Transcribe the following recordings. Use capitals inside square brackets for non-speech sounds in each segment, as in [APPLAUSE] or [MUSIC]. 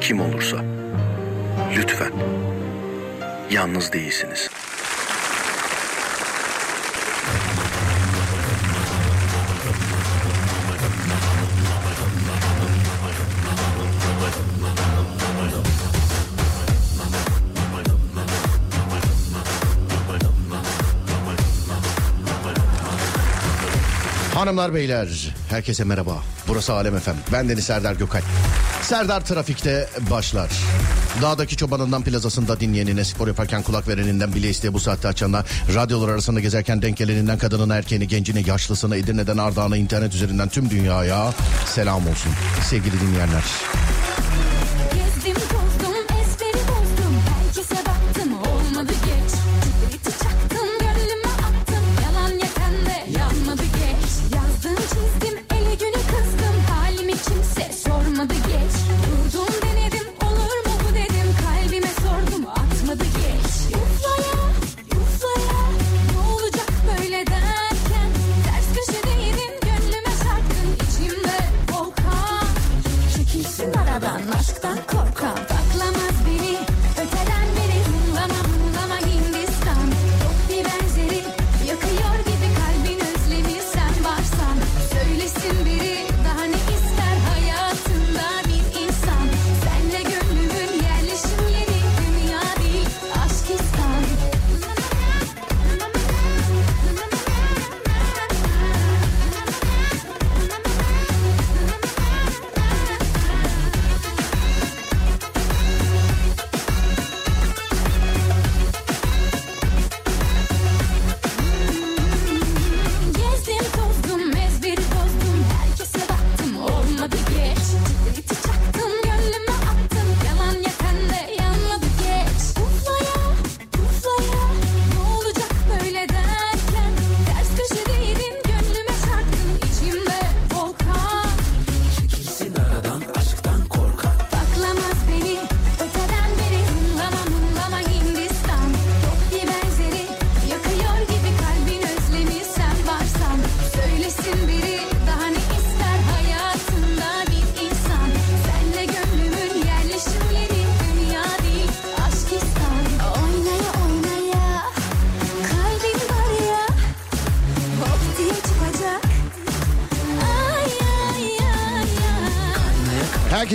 kim olursa lütfen yalnız değilsiniz. Hanımlar beyler herkese merhaba. Burası Alem Efem. Ben Deniz Serdar Gökal. Serdar Trafik'te başlar. Dağdaki çobanından plazasında dinleyenine, spor yaparken kulak vereninden bile isteye bu saatte açanına, radyolar arasında gezerken denk geleninden kadının erkeğini, gencine, yaşlısına, Edirne'den Ardahan'a, internet üzerinden tüm dünyaya selam olsun. Sevgili dinleyenler.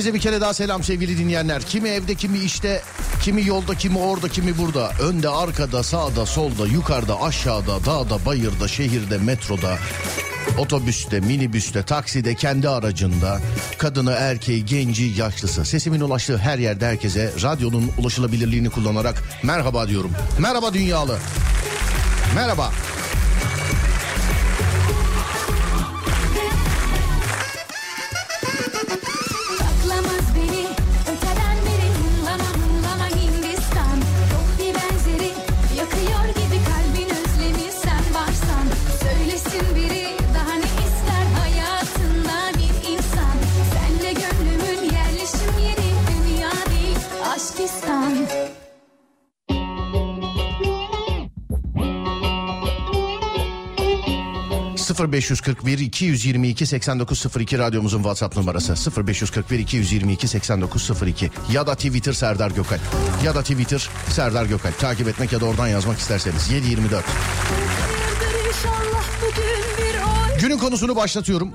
Herkese bir kere daha selam sevgili dinleyenler. Kimi evde, kimi işte, kimi yolda, kimi orada, kimi burada. Önde, arkada, sağda, solda, yukarıda, aşağıda, dağda, bayırda, şehirde, metroda, otobüste, minibüste, takside, kendi aracında. Kadını, erkeği, genci, yaşlısı. Sesimin ulaştığı her yerde herkese radyonun ulaşılabilirliğini kullanarak merhaba diyorum. Merhaba dünyalı. Merhaba. 0541 222 8902 radyomuzun WhatsApp numarası 0541 222 8902 ya da Twitter Serdar Gökal ya da Twitter Serdar Gökal takip etmek ya da oradan yazmak isterseniz 724 Hayırdır inşallah bugün bir oy Günün konusunu başlatıyorum.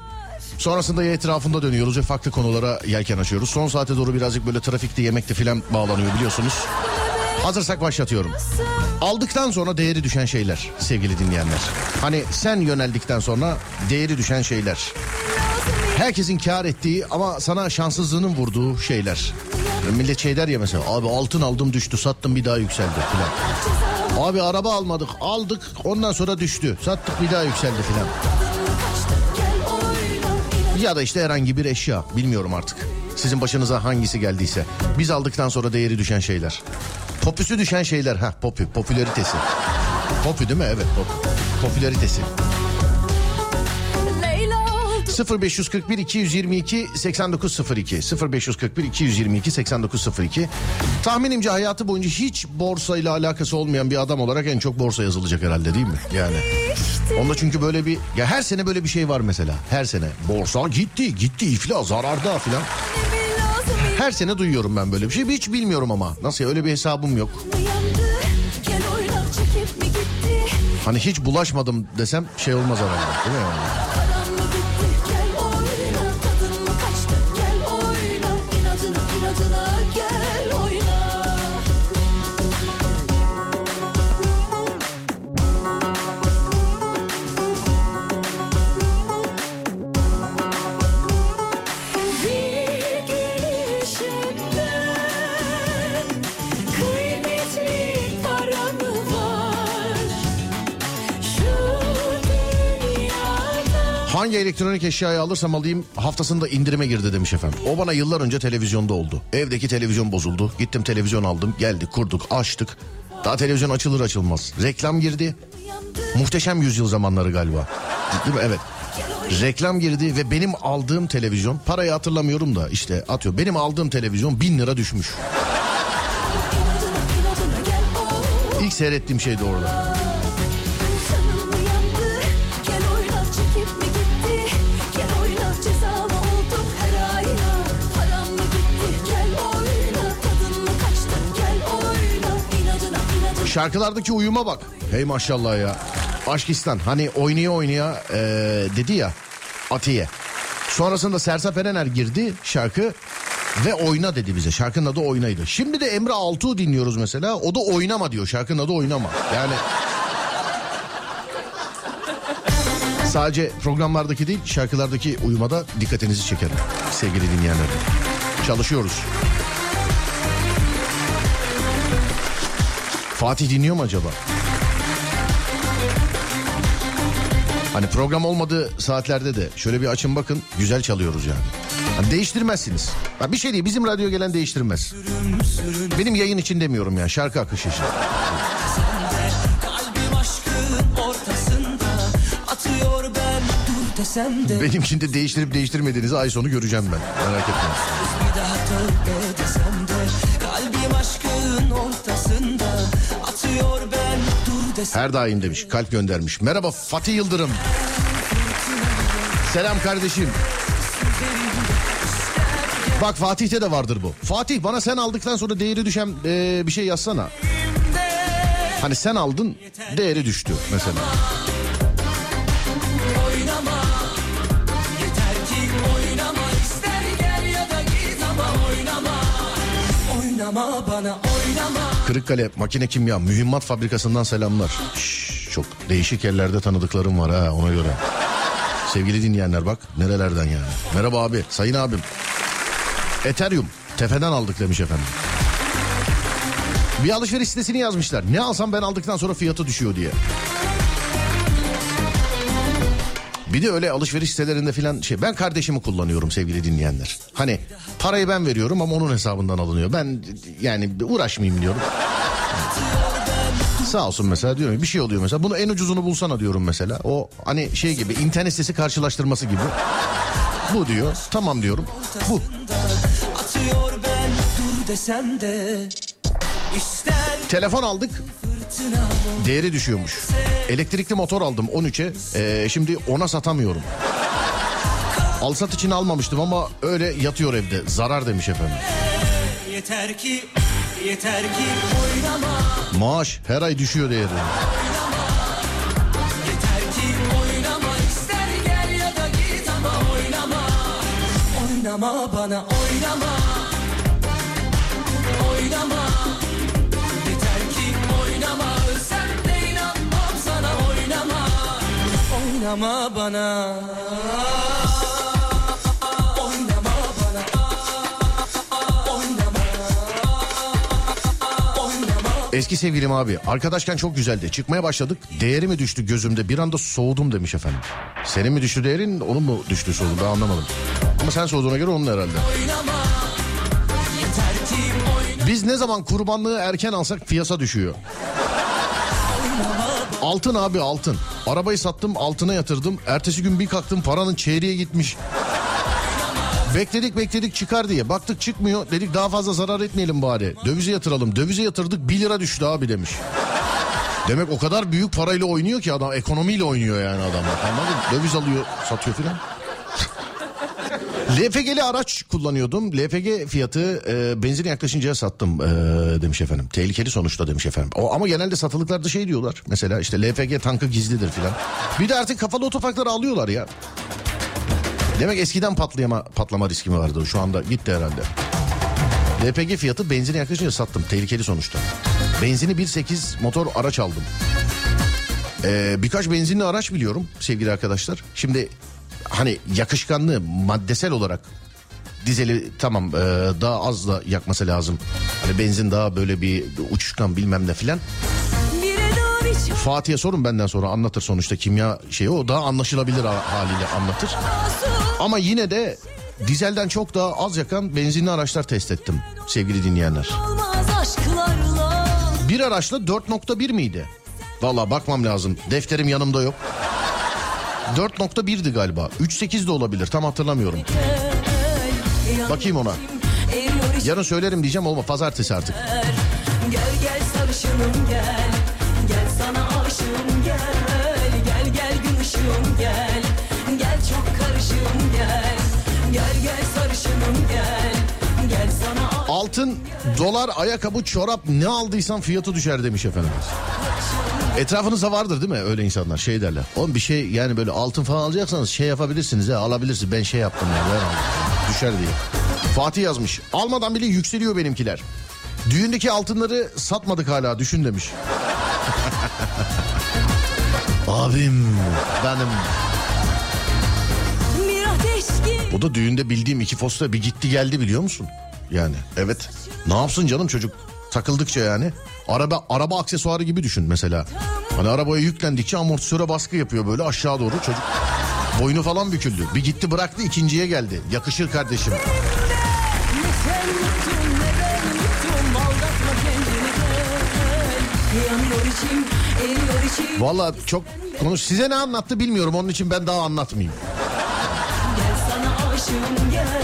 Sonrasında ya etrafında dönüyoruz ve farklı konulara yelken açıyoruz. Son saate doğru birazcık böyle trafikte yemekte filan bağlanıyor biliyorsunuz. Hazırsak başlatıyorum. Aldıktan sonra değeri düşen şeyler sevgili dinleyenler. Hani sen yöneldikten sonra değeri düşen şeyler. Herkesin kar ettiği ama sana şanssızlığının vurduğu şeyler. Millet şey der ya mesela abi altın aldım düştü sattım bir daha yükseldi filan. Abi araba almadık aldık ondan sonra düştü sattık bir daha yükseldi filan. Ya da işte herhangi bir eşya bilmiyorum artık. Sizin başınıza hangisi geldiyse. Biz aldıktan sonra değeri düşen şeyler. Popüsü düşen şeyler. Ha popü, popülaritesi. Popü değil mi? Evet popü. Popülaritesi. Leyla oldu 0541 222 8902 0541 222 8902 Tahminimce hayatı boyunca hiç borsayla alakası olmayan bir adam olarak en çok borsa yazılacak herhalde değil mi? Yani. Onda çünkü böyle bir ya her sene böyle bir şey var mesela. Her sene borsa gitti gitti iflas zararda filan. Her sene duyuyorum ben böyle bir şey. Hiç bilmiyorum ama. Nasıl ya, öyle bir hesabım yok. Hani hiç bulaşmadım desem şey olmaz herhalde değil mi yani? Hangi elektronik eşyayı alırsam alayım haftasında indirime girdi demiş efendim. O bana yıllar önce televizyonda oldu. Evdeki televizyon bozuldu. Gittim televizyon aldım. Geldi kurduk açtık. Daha televizyon açılır açılmaz. Reklam girdi. Muhteşem yüzyıl zamanları galiba. Değil mi? Evet. Reklam girdi ve benim aldığım televizyon parayı hatırlamıyorum da işte atıyor. Benim aldığım televizyon bin lira düşmüş. İlk seyrettiğim şeydi orada. Şarkılardaki uyuma bak. Hey maşallah ya. Aşkistan hani oynaya oynaya eee, dedi ya Atiye. Sonrasında Sersa Erener girdi şarkı ve oyna dedi bize. Şarkının adı oynaydı. Şimdi de Emre Altuğ dinliyoruz mesela. O da oynama diyor. Şarkının adı oynama. Yani sadece programlardaki değil şarkılardaki uyumada dikkatinizi çekerim sevgili dinleyenler. Çalışıyoruz. Fatih dinliyor mu acaba? Hani program olmadığı saatlerde de şöyle bir açın bakın güzel çalıyoruz yani. Hani değiştirmezsiniz. Ha bir şey değil bizim radyo gelen değiştirmez. Benim yayın için demiyorum ya şarkı akışı de Benimkini de değiştirip değiştirmediğinizi ay sonu göreceğim ben. Merak etmeyin. Her daim demiş kalp göndermiş. Merhaba Fatih Yıldırım. Selam kardeşim. Bak Fatih'te de vardır bu. Fatih bana sen aldıktan sonra değeri düşen e, bir şey yazsana. Hani sen aldın değeri düştü mesela. Oynama bana oynama Kırıkkale Makine Kimya Mühimmat Fabrikası'ndan selamlar. Şş, çok değişik yerlerde tanıdıklarım var ha ona göre. Sevgili dinleyenler bak nerelerden yani. Merhaba abi sayın abim. Ethereum tefeden aldık demiş efendim. Bir alışveriş sitesini yazmışlar. Ne alsam ben aldıktan sonra fiyatı düşüyor diye. Bir de öyle alışveriş sitelerinde filan şey ben kardeşimi kullanıyorum sevgili dinleyenler. Hani parayı ben veriyorum ama onun hesabından alınıyor. Ben yani uğraşmayayım diyorum. Sağ olsun mesela diyorum bir şey oluyor mesela bunu en ucuzunu bulsana diyorum mesela. O hani şey gibi internet sitesi karşılaştırması gibi. Bu diyor tamam diyorum bu. atıyor ben dur desem de Telefon aldık değeri düşüyormuş. Elektrikli motor aldım 13'e ee, şimdi ona satamıyorum. Alsat için almamıştım ama öyle yatıyor evde zarar demiş efendim. yeter ki yeter ki oynama Maaş her ay düşüyor değeri. Oynama bana oynama Oynama Oynama bana Oynama bana Oynama Oynama Eski sevgilim abi arkadaşken çok güzeldi. Çıkmaya başladık değeri mi düştü gözümde bir anda soğudum demiş efendim. Senin mi düştü değerin onun mu düştü soğudu ben anlamadım. Ama sen soğuduğuna göre onun herhalde. Oynama Biz ne zaman kurbanlığı erken alsak fiyasa düşüyor. Altın abi altın. Arabayı sattım altına yatırdım. Ertesi gün bir kalktım paranın çeyreğe gitmiş. Bekledik bekledik çıkar diye. Baktık çıkmıyor. Dedik daha fazla zarar etmeyelim bari. Dövize yatıralım. Dövize yatırdık 1 lira düştü abi demiş. Demek o kadar büyük parayla oynuyor ki adam. Ekonomiyle oynuyor yani adam. Anladın? Döviz alıyor satıyor filan. LPG'li araç kullanıyordum. LPG fiyatı e, benzin yaklaşınca sattım e, demiş efendim. Tehlikeli sonuçta demiş efendim. O, ama genelde satılıklarda şey diyorlar. Mesela işte LPG tankı gizlidir filan. Bir de artık kafalı otoparkları alıyorlar ya. Demek eskiden patlayama, patlama riski mi vardı? Şu anda gitti herhalde. LPG fiyatı benzine yaklaşınca sattım. Tehlikeli sonuçta. Benzini 1.8 motor araç aldım. Ee, birkaç benzinli araç biliyorum sevgili arkadaşlar. Şimdi hani yakışkanlığı maddesel olarak dizeli tamam e, daha az da yakması lazım. Hani benzin daha böyle bir uçuşkan bilmem ne filan. Fatih'e sorun benden sonra anlatır sonuçta kimya şeyi o daha anlaşılabilir ha- haliyle anlatır. Ama yine de dizelden çok daha az yakan benzinli araçlar test ettim sevgili dinleyenler. Bir araçla 4.1 miydi? Valla bakmam lazım. Defterim yanımda yok. 4.1'di galiba. 3.8 de olabilir tam hatırlamıyorum. Bakayım ona. Yarın söylerim diyeceğim olma pazartesi artık. Gel gel sarışınım gel Gel sana aşığım gel Gel gel gün ışığım gel Gel çok karışığım gel Gel gel sarışınım gel Gel sana aşığım Altın, dolar, ayakkabı, çorap ne aldıysan fiyatı düşer demiş efendimiz. Etrafınızda vardır değil mi öyle insanlar şey derler. Oğlum bir şey yani böyle altın falan alacaksanız şey yapabilirsiniz ya alabilirsiniz. Ben şey yaptım ya ben. Düşer diye. Fatih yazmış. Almadan bile yükseliyor benimkiler. Düğündeki altınları satmadık hala düşün demiş. [LAUGHS] Abim benim. O da düğünde bildiğim iki posta bir gitti geldi biliyor musun? Yani evet. Ne yapsın canım çocuk takıldıkça yani. Araba araba aksesuarı gibi düşün mesela. Hani arabaya yüklendikçe amortisöre baskı yapıyor böyle aşağı doğru çocuk. Boynu falan büküldü. Bir gitti bıraktı ikinciye geldi. Yakışır kardeşim. Valla çok konuş size ne anlattı bilmiyorum onun için ben daha anlatmayayım. Gel sana aşığım gel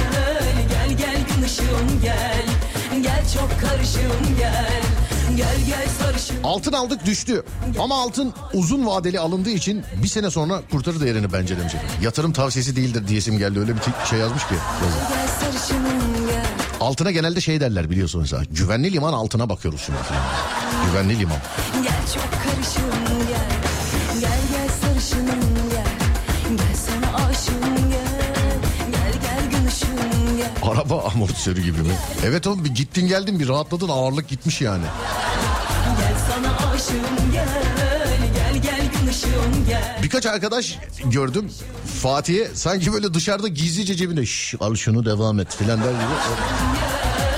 Gel gel gün ışığım Gel çok karışığım gel Gel gel sarışın Altın aldık düştü. Ama altın uzun vadeli alındığı için bir sene sonra kurtarır değerini bence demiş. efendim. Yatırım tavsiyesi değildir diyesim geldi. Öyle bir şey yazmış ki. yazı. Gel sarışınım gel Altına genelde şey derler biliyorsun mesela. Güvenli liman altına bakıyoruz şimdi. Güvenli liman. Gel çok karışığım gel Gel Araba amortisörü gibi mi? Evet oğlum bir gittin geldin bir rahatladın ağırlık gitmiş yani. Gel sana aşığım gel Gel gel gün ışığım gel Birkaç arkadaş gördüm. Fatih'e sanki böyle dışarıda gizlice cebine Şş, al şunu devam et filan der gibi.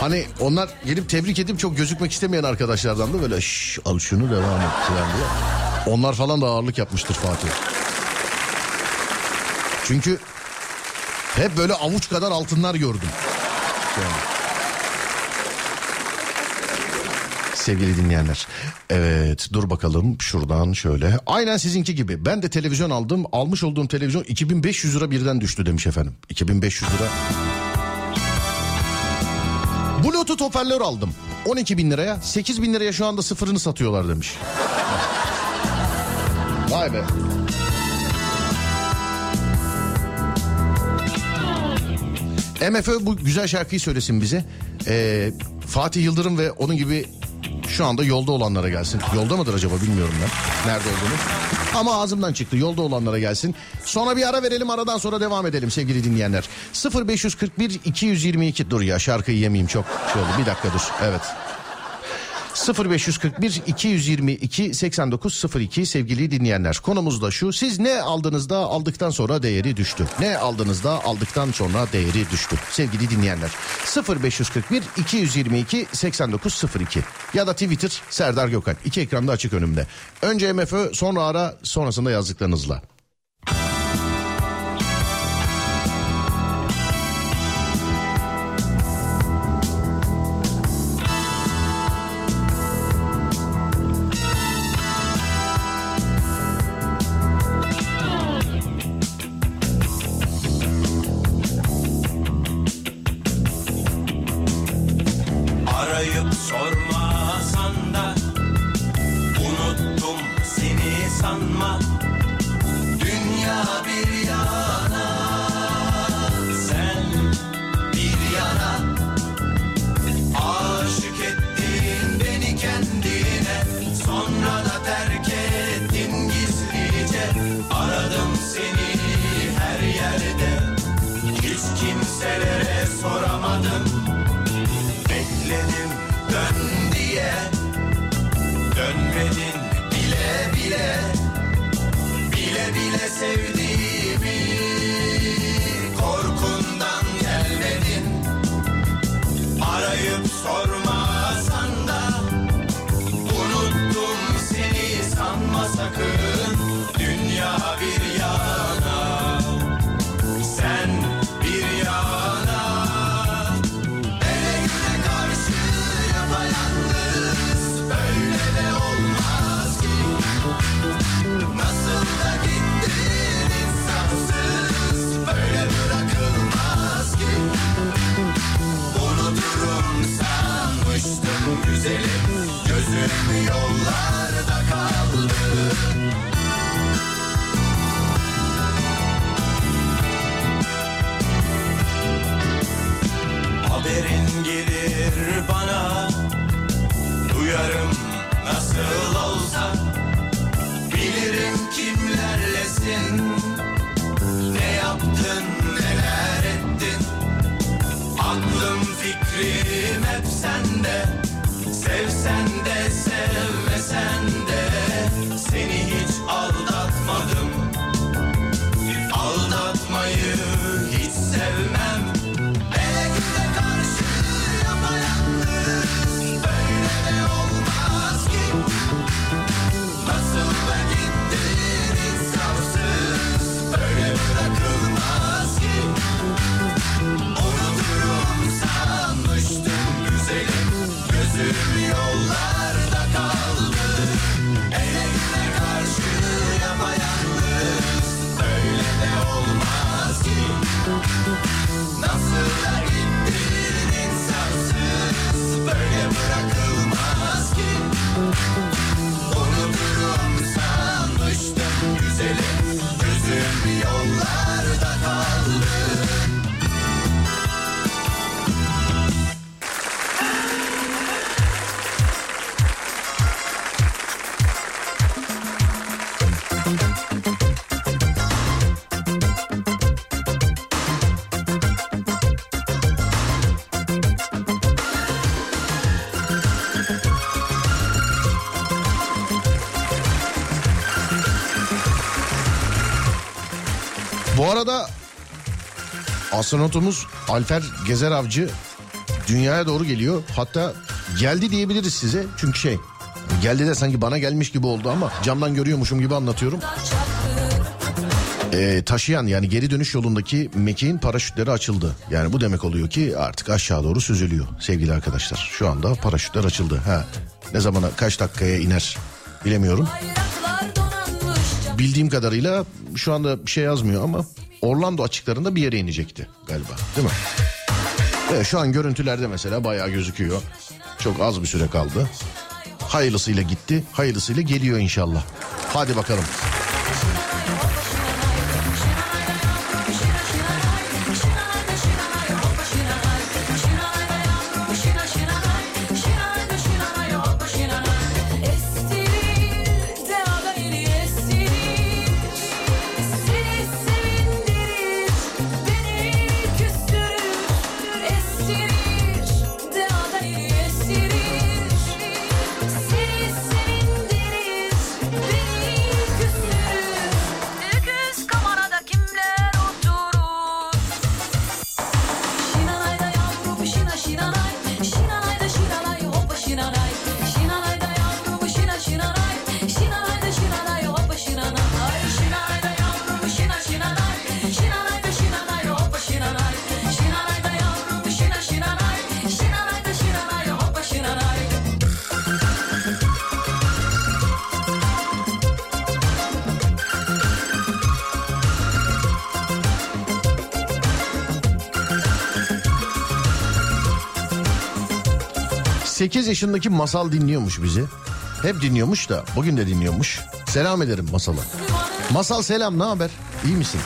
Hani onlar gelip tebrik edip çok gözükmek istemeyen arkadaşlardan da böyle Şş, al şunu devam et filan diye. Onlar falan da ağırlık yapmıştır Fatih. Çünkü hep böyle avuç kadar altınlar gördüm. Yani. Sevgili dinleyenler. Evet dur bakalım şuradan şöyle. Aynen sizinki gibi. Ben de televizyon aldım. Almış olduğum televizyon 2500 lira birden düştü demiş efendim. 2500 lira. Bluetooth hoparlör aldım. 12 bin liraya. 8 bin liraya şu anda sıfırını satıyorlar demiş. Vay be. MFÖ bu güzel şarkıyı söylesin bize. Ee, Fatih Yıldırım ve onun gibi şu anda yolda olanlara gelsin. Yolda mıdır acaba bilmiyorum ben. Nerede olduğunu. Ama ağzımdan çıktı. Yolda olanlara gelsin. Sonra bir ara verelim. Aradan sonra devam edelim sevgili dinleyenler. 0541 222 dur ya şarkıyı yemeyeyim çok. Şey oldu. Bir dakika dur. Evet. 0541 222 8902 sevgili dinleyenler. Konumuz da şu. Siz ne aldığınızda aldıktan sonra değeri düştü. Ne aldığınızda aldıktan sonra değeri düştü. Sevgili dinleyenler. 0541 222 8902 ya da Twitter Serdar Gökalp. İki ekranda açık önümde. Önce MFÖ sonra ara sonrasında yazdıklarınızla. Arada astronotumuz Alfer Gezer Avcı dünyaya doğru geliyor. Hatta geldi diyebiliriz size. Çünkü şey geldi de sanki bana gelmiş gibi oldu ama camdan görüyormuşum gibi anlatıyorum. Ee, taşıyan yani geri dönüş yolundaki mekiğin paraşütleri açıldı. Yani bu demek oluyor ki artık aşağı doğru süzülüyor sevgili arkadaşlar. Şu anda paraşütler açıldı. Ha, ne zamana kaç dakikaya iner bilemiyorum. Bildiğim kadarıyla şu anda bir şey yazmıyor ama Orlando açıklarında bir yere inecekti galiba değil mi? Evet, şu an görüntülerde mesela bayağı gözüküyor. Çok az bir süre kaldı. Hayırlısıyla gitti, hayırlısıyla geliyor inşallah. Hadi bakalım. 8 yaşındaki masal dinliyormuş bizi. Hep dinliyormuş da bugün de dinliyormuş. Selam ederim masala. Masal selam ne haber? İyi misin?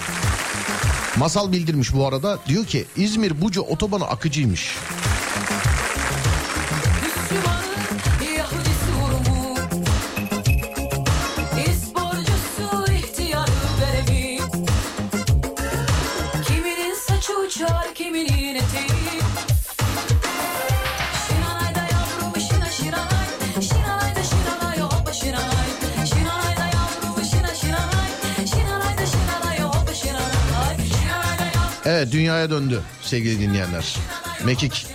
Masal bildirmiş bu arada. Diyor ki İzmir Buca otobanı akıcıymış. Evet dünyaya döndü sevgili dinleyenler. Mekik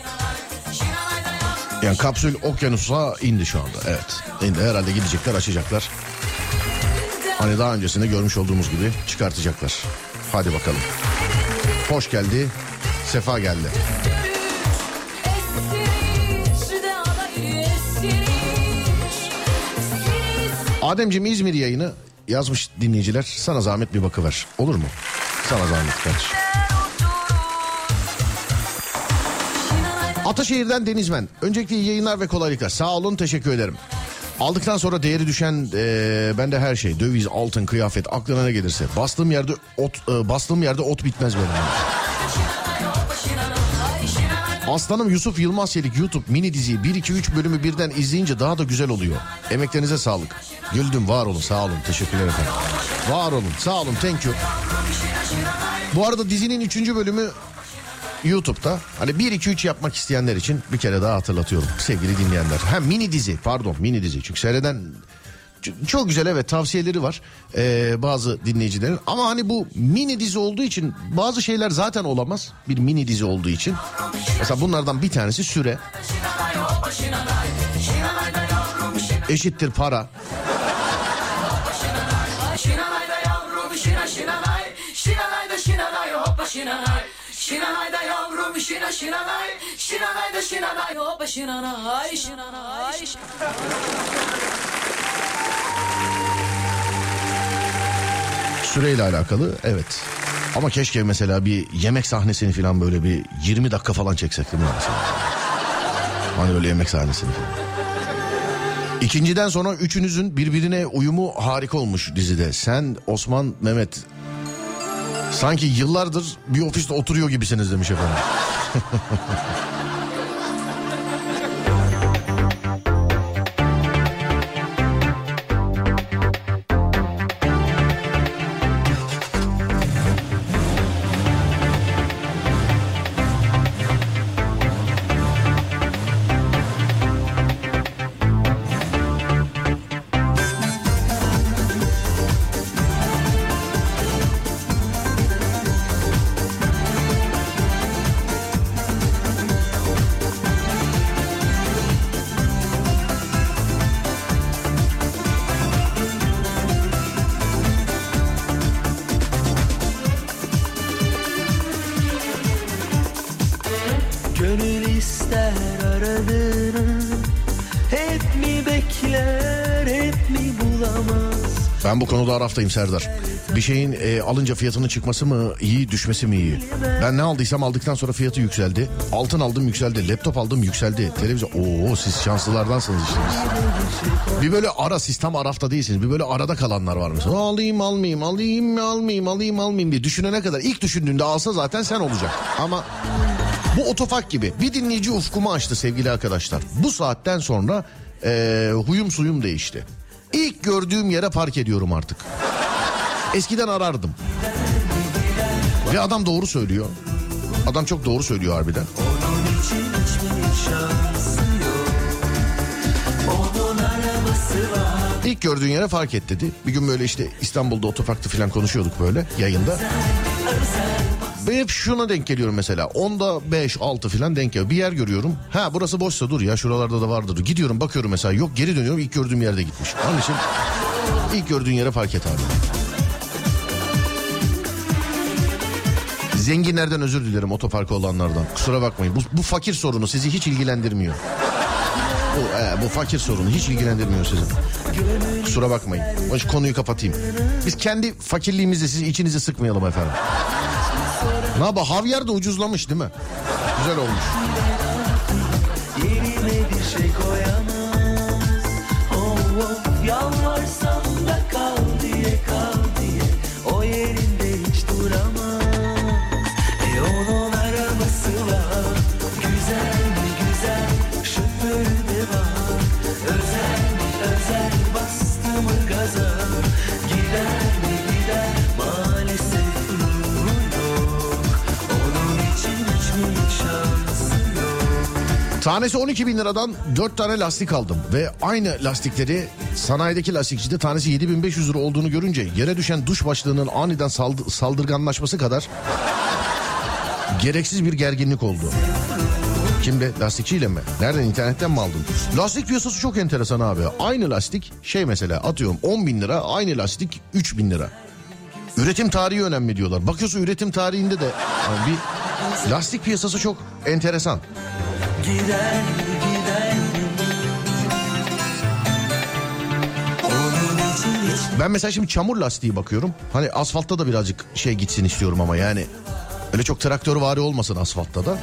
yani kapsül okyanusa indi şu anda. Evet indi herhalde gidecekler açacaklar. Hani daha öncesinde görmüş olduğumuz gibi çıkartacaklar. Hadi bakalım. Hoş geldi. Sefa geldi. Ademciğim İzmir yayını yazmış dinleyiciler. Sana zahmet bir bakıver. Olur mu? Sana zahmet kardeşim. Ataşehir'den Denizmen. Öncelikle iyi yayınlar ve kolaylıklar. Sağ olun teşekkür ederim. Aldıktan sonra değeri düşen e, bende her şey. Döviz, altın, kıyafet aklına ne gelirse. Bastığım yerde ot e, bastığım yerde ot bitmez benim. Aslanım Yusuf Yılmaz Çelik YouTube mini diziyi 1 2 3 bölümü birden izleyince daha da güzel oluyor. Emeklerinize sağlık. Güldüm var olun sağ olun teşekkürler efendim. Var olun sağ olun thank you. Bu arada dizinin 3. bölümü YouTube'da. Hani 1 2 3 yapmak isteyenler için bir kere daha hatırlatıyorum sevgili dinleyenler. Hem mini dizi pardon mini dizi. Çünkü seyreden çok güzel evet tavsiyeleri var ee, bazı dinleyicilerin. Ama hani bu mini dizi olduğu için bazı şeyler zaten olamaz bir mini dizi olduğu için. Mesela bunlardan bir tanesi süre. Eşittir para. Şinanay da yavrum şina şinanay Şinanay da şinanay hoppa şinanay Şinanay süreyle alakalı evet ama keşke mesela bir yemek sahnesini falan böyle bir 20 dakika falan çeksek değil mi? Hani böyle yemek sahnesini falan. İkinciden sonra üçünüzün birbirine uyumu harika olmuş dizide. Sen, Osman, Mehmet sanki yıllardır bir ofiste oturuyor gibisiniz demiş efendim. ハハハハ。Ben bu konuda Araf'tayım Serdar. Bir şeyin e, alınca fiyatının çıkması mı iyi düşmesi mi iyi? Ben ne aldıysam aldıktan sonra fiyatı yükseldi. Altın aldım yükseldi. Laptop aldım yükseldi. Televizyon. Oo siz şanslılardansınız işte. siz. Bir böyle ara sistem Araf'ta değilsiniz. Bir böyle arada kalanlar var mesela. Alayım almayayım alayım mı almayayım alayım almayayım diye düşünene kadar ilk düşündüğünde alsa zaten sen olacak. Ama bu otofak gibi bir dinleyici ufkumu açtı sevgili arkadaşlar. Bu saatten sonra e, huyum suyum değişti. İlk gördüğüm yere park ediyorum artık. Eskiden arardım. Ve adam doğru söylüyor. Adam çok doğru söylüyor harbiden. İlk gördüğün yere fark et dedi. Bir gün böyle işte İstanbul'da otoparkta falan konuşuyorduk böyle yayında. Ben hep şuna denk geliyorum mesela. 10'da 5, 6 falan denk geliyor. Bir yer görüyorum. Ha burası boşsa dur ya şuralarda da vardır. Gidiyorum bakıyorum mesela yok geri dönüyorum ilk gördüğüm yerde gitmiş. Onun için ilk gördüğün yere fark et abi. Zenginlerden özür dilerim otoparkı olanlardan. Kusura bakmayın. Bu, bu fakir sorunu sizi hiç ilgilendirmiyor. Bu, e, bu fakir sorunu hiç ilgilendirmiyor sizi. Kusura bakmayın. Konuyu kapatayım. Biz kendi fakirliğimizle sizi içinize sıkmayalım efendim. Ne yapalım havyar da ucuzlamış değil mi? Güzel olmuş. Yerine bir şey koyamaz. Oh, oh, yalvarsam Tanesi 12 bin liradan 4 tane lastik aldım. Ve aynı lastikleri sanayideki lastikçide tanesi 7500 lira olduğunu görünce yere düşen duş başlığının aniden saldı- saldırganlaşması kadar gereksiz bir gerginlik oldu. Kimde? Lastikçiyle mi? Nereden? internetten mi aldın? Lastik piyasası çok enteresan abi. Aynı lastik şey mesela atıyorum 10 bin lira aynı lastik 3 bin lira. Üretim tarihi önemli diyorlar. Bakıyorsun üretim tarihinde de yani bir lastik piyasası çok enteresan. Gider Ben mesela şimdi çamur lastiği bakıyorum. Hani asfaltta da birazcık şey gitsin istiyorum ama yani öyle çok traktör vari olmasın asfaltta da.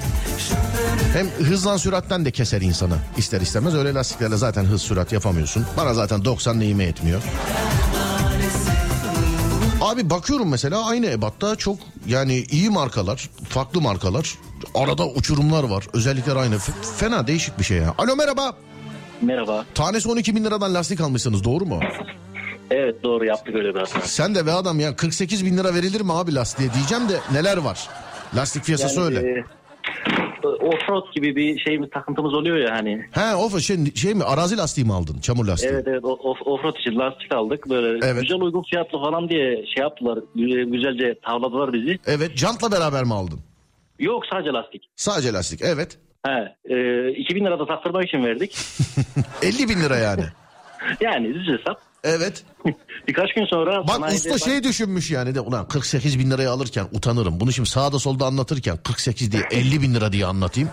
Hem hızdan süratten de keser insanı ister istemez. Öyle lastiklerle zaten hız sürat yapamıyorsun. Bana zaten 90 neyime etmiyor. Abi bakıyorum mesela aynı ebatta çok yani iyi markalar, farklı markalar. Arada uçurumlar var. Özellikler aynı. Fena değişik bir şey ya. Alo merhaba. Merhaba. Tanesi 12 bin liradan lastik almışsınız doğru mu? Evet doğru yaptık öyle bir hata. Sen de be adam ya 48 bin lira verilir mi abi lastiğe diyeceğim de neler var? Lastik piyasası Yani, öyle. e, offroad gibi bir şeyimiz takıntımız oluyor ya hani. He o şey, şey mi arazi lastiği mi aldın? Çamur lastiği. Evet evet off, offroad için lastik aldık. Böyle Evet. güzel uygun fiyatlı falan diye şey yaptılar. Güzel- Güzelce tavladılar bizi. Evet jantla beraber mi aldın? Yok sadece lastik. Sadece lastik evet. He, e, 2000 lira da taktırmak için verdik. [LAUGHS] 50 bin lira yani. Yani düz hesap. Evet. [LAUGHS] Birkaç gün sonra... Bak usta bak- şey düşünmüş yani de ulan 48 bin liraya alırken utanırım. Bunu şimdi sağda solda anlatırken 48 diye 50 bin lira diye anlatayım.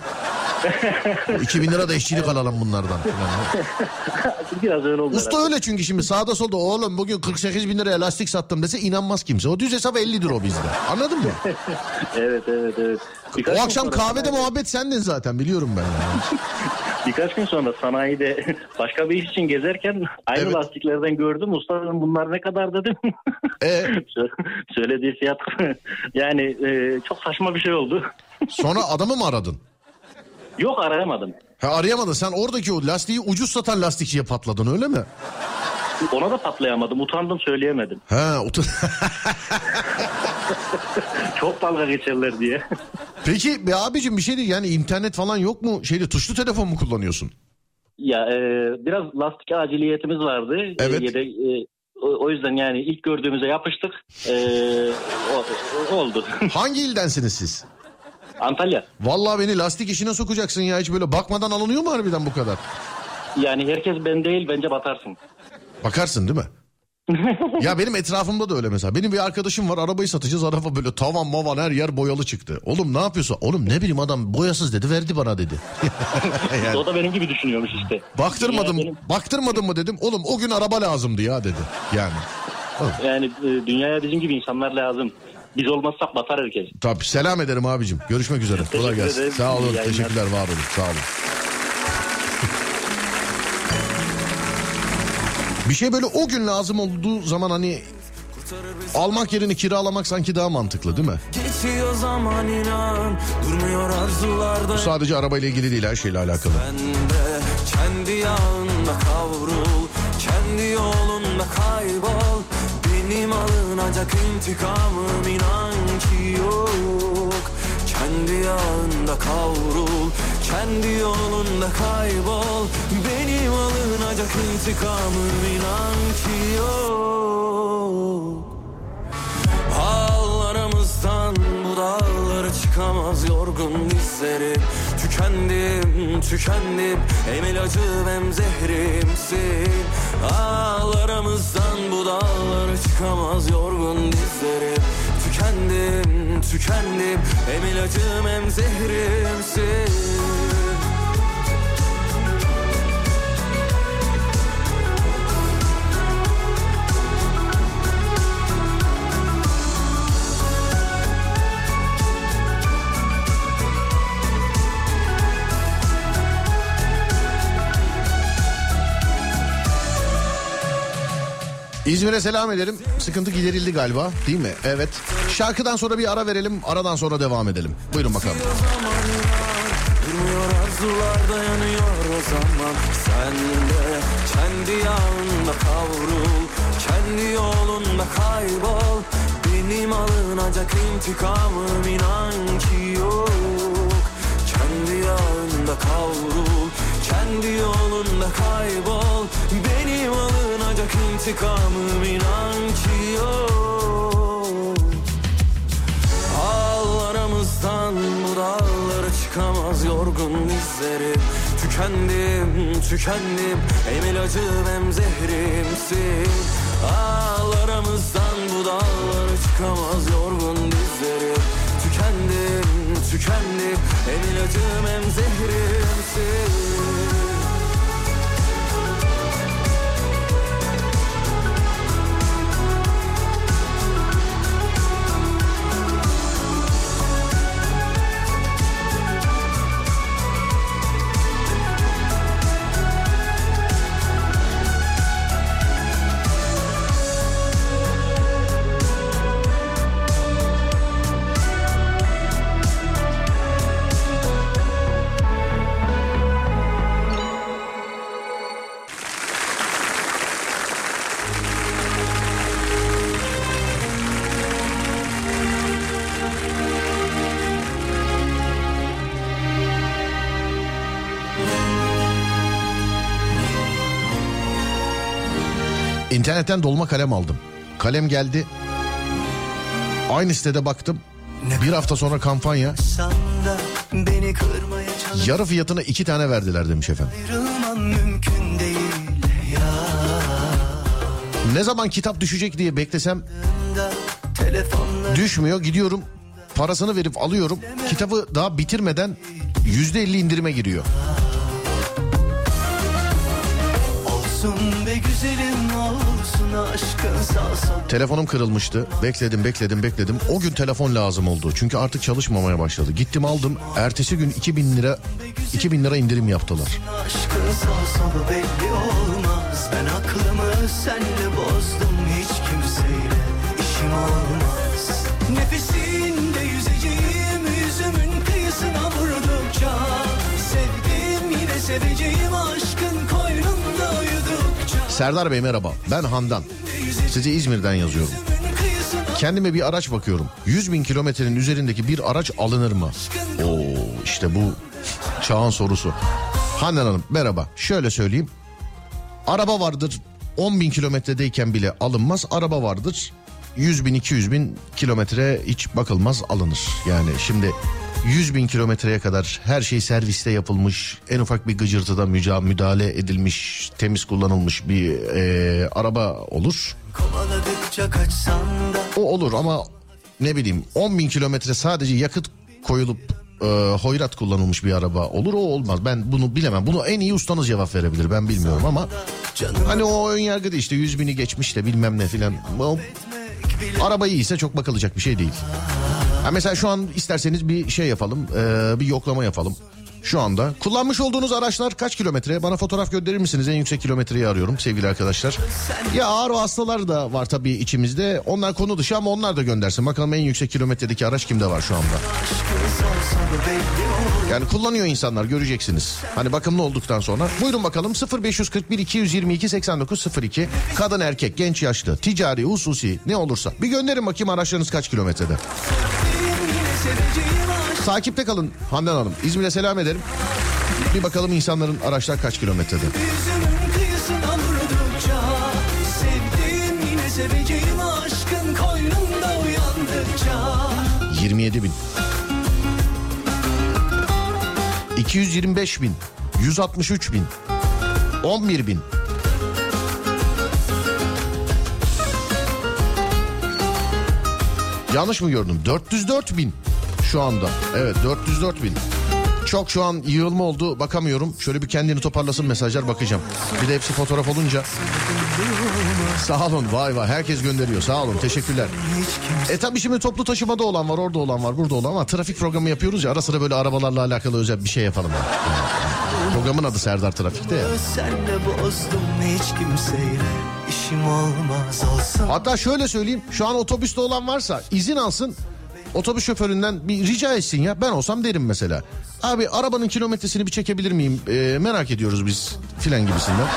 2 bin lira da işçilik alalım bunlardan. [LAUGHS] Biraz öyle oldu. Usta öyle çünkü şimdi sağda solda oğlum bugün 48 bin liraya lastik sattım dese inanmaz kimse. O düz hesap 50'dir o bizde. Anladın mı? [LAUGHS] Evet evet evet. Birkaç O akşam kahvede muhabbet sendin zaten biliyorum ben. Yani. Birkaç gün sonra sanayide [LAUGHS] başka bir iş için gezerken aynı Evet. lastiklerden gördüm. Usta dedim bunlar ne kadar dedim. [LAUGHS] E, Sö- Söylediği fiyat [LAUGHS] yani e, çok saçma bir şey oldu. sonra adamı mı aradın? Yok arayamadım. Ha arayamadın sen oradaki o lastiği ucuz satan lastikçiye patladın öyle mi? Ona da patlayamadım. Utandım söyleyemedim. Ha utan- Çok dalga geçerler diye. [LAUGHS] Peki be abicim bir şey değil yani internet falan yok mu? Şeyde tuşlu telefon mu kullanıyorsun? ya e, biraz lastik aciliyetimiz vardı. E, Evet. yedek, e, o, o yüzden yani ilk gördüğümüze yapıştık. E, o- o- oldu. [LAUGHS] Hangi ildensiniz siz? Antalya. Vallahi beni lastik işine sokacaksın ya hiç böyle bakmadan alınıyor mu harbiden bu kadar? Yani herkes ben değil bence batarsın. Bakarsın değil mi? [LAUGHS] ya benim etrafımda da öyle mesela. Benim bir arkadaşım var arabayı satacağız araba böyle tavan mavan her yer boyalı çıktı. Oğlum ne yapıyorsun? Oğlum ne bileyim adam boyasız dedi verdi bana dedi. [LAUGHS] yani, O da benim gibi düşünüyormuş işte. baktırmadım benim- baktırmadın mı dedim. Oğlum o gün araba lazımdı ya dedi. Yani. Yani e, dünyaya bizim gibi insanlar lazım. Biz olmazsak batar herkes. Tabii selam ederim abicim. Görüşmek üzere. Kolay gelsin. Sağ olun. Teşekkürler. Var olun. Sağ olun. Bir şey böyle o gün lazım olduğu zaman hani almak yerine kiralamak sanki daha mantıklı değil mi? Geçiyor zaman inan Durmuyor arzularda Sadece arabayla ilgili değil her şeyle alakalı. Ben de kendi yağında kavrul Kendi yolunda kaybol Benim alınacak intikamım inan ki yok Kendi yağında kavrul Kendi yolunda kaybol alınacak intikamım inan ki yok. Ağlarımızdan bu dağlara çıkamaz yorgun dizlerim Tükendim, tükendim Hem ilacım hem zehrimsin. Ağlarımızdan bu dağlara çıkamaz yorgun dizlerim Tükendim, tükendim Hem ilacım hem zehrimsin İzmir'e selam edelim. Sıkıntı giderildi galiba değil mi? Evet. Şarkıdan sonra bir ara verelim. Aradan sonra devam edelim. Buyurun bakalım. Durmuyor arzular dayanıyor o zaman Sen de kendi yağında kavrul Kendi yolunda kaybol Benim alınacak intikamım inan ki yok kendi yağında kavrul Kendi yolunda kaybol. Benim alınacak intikamım inan ki yok. Ağlarımızdan bu dağlara çıkamaz yorgun dizlerim. Tükendim, tükendim. Hem ilacım hem zehrimsin. Ağlarımızdan bu dağlara çıkamaz yorgun dizlerim. Tükendim, tükendim. Hem ilacım hem zehrimsin İnternetten dolma kalem aldım. Kalem geldi. Aynı sitede baktım. Bir hafta sonra kampanya. Yarı fiyatına iki tane verdiler demiş efendim. Ne zaman kitap düşecek diye beklesem düşmüyor. Gidiyorum parasını verip alıyorum. Kitabı daha bitirmeden yüzde elli indirime giriyor. Olsun be güzelim olsun aşkın sağ sol Telefonum kırılmıştı. Bekledim bekledim bekledim. O gün telefon lazım oldu. Çünkü artık çalışmamaya başladı. Gittim aldım. Ertesi gün 2000 lira 2000 lira indirim yaptılar. aşkın solu belli olmaz ben aklımı senle bozdum hiç kimseyle işim olmaz nefesinde yüzeceğim yüzümün kıyısına vurdukça sevdim yine seveceğim aşkın koynunda Serdar Bey merhaba. Ben Handan. Size İzmir'den yazıyorum. Kendime bir araç bakıyorum. 100 bin kilometrenin üzerindeki bir araç alınır mı? Oo işte bu çağın sorusu. Handan Hanım merhaba. Şöyle söyleyeyim. Araba vardır 10 bin kilometredeyken bile alınmaz. Araba vardır 100 bin 200 bin kilometre hiç bakılmaz alınır. Yani şimdi 100 bin kilometreye kadar her şey serviste yapılmış. En ufak bir gıcırtıda müdahale edilmiş, temiz kullanılmış bir eee, araba olur. da O olur ama ne bileyim 10 bin kilometre sadece yakıt koyulup e, hoyrat kullanılmış bir araba olur o olmaz. Ben bunu bilemem. Bunu en iyi ustanız cevap verebilir ben bilmiyorum ama hani o ön yargıda işte 100 bini geçmiş de bilmem ne filan. Araba iyiyse çok bakılacak bir şey değil. Ha mesela şu an isterseniz bir şey yapalım e, bir yoklama yapalım. Şu anda kullanmış olduğunuz araçlar kaç kilometre? Bana fotoğraf gönderir misiniz? En yüksek kilometreyi arıyorum sevgili arkadaşlar. Ya ağır hastalar da var tabii içimizde. Onlar konu dışı ama onlar da göndersin. Bakalım en yüksek kilometredeki araç kimde var şu anda? Yani kullanıyor insanlar göreceksiniz. Hani bakımlı olduktan sonra. Buyurun bakalım 0541 222 8902 kadın erkek genç yaşlı ticari hususi ne olursa. Bir gönderin bakayım araçlarınız kaç kilometrede. Takipte kalın Handan Hanım. İzmir'e selam ederim. Bir bakalım insanların araçlar kaç kilometrede. sevdim yine seveceğim aşkın koynunda uyandıkça 27 bin. 225 bin. 163 bin. 11 bin. Yanlış mı gördüm? 404 bin şu anda. Evet 404 bin. Çok şu an yığılma oldu bakamıyorum. Şöyle bir kendini toparlasın mesajlar bakacağım. Bir de hepsi fotoğraf olunca. Sağ olun vay vay herkes gönderiyor sağ olun teşekkürler. E tabii şimdi toplu taşımada olan var orada olan var burada olan ama trafik programı yapıyoruz ya ara sıra böyle arabalarla alakalı özel bir şey yapalım. ya. Yani programın adı Serdar Trafik'te ya. Hatta şöyle söyleyeyim şu an otobüste olan varsa izin alsın otobüs şoföründen bir rica etsin ya ben olsam derim mesela. Abi arabanın kilometresini bir çekebilir miyim Ee, merak ediyoruz biz filan gibisinden.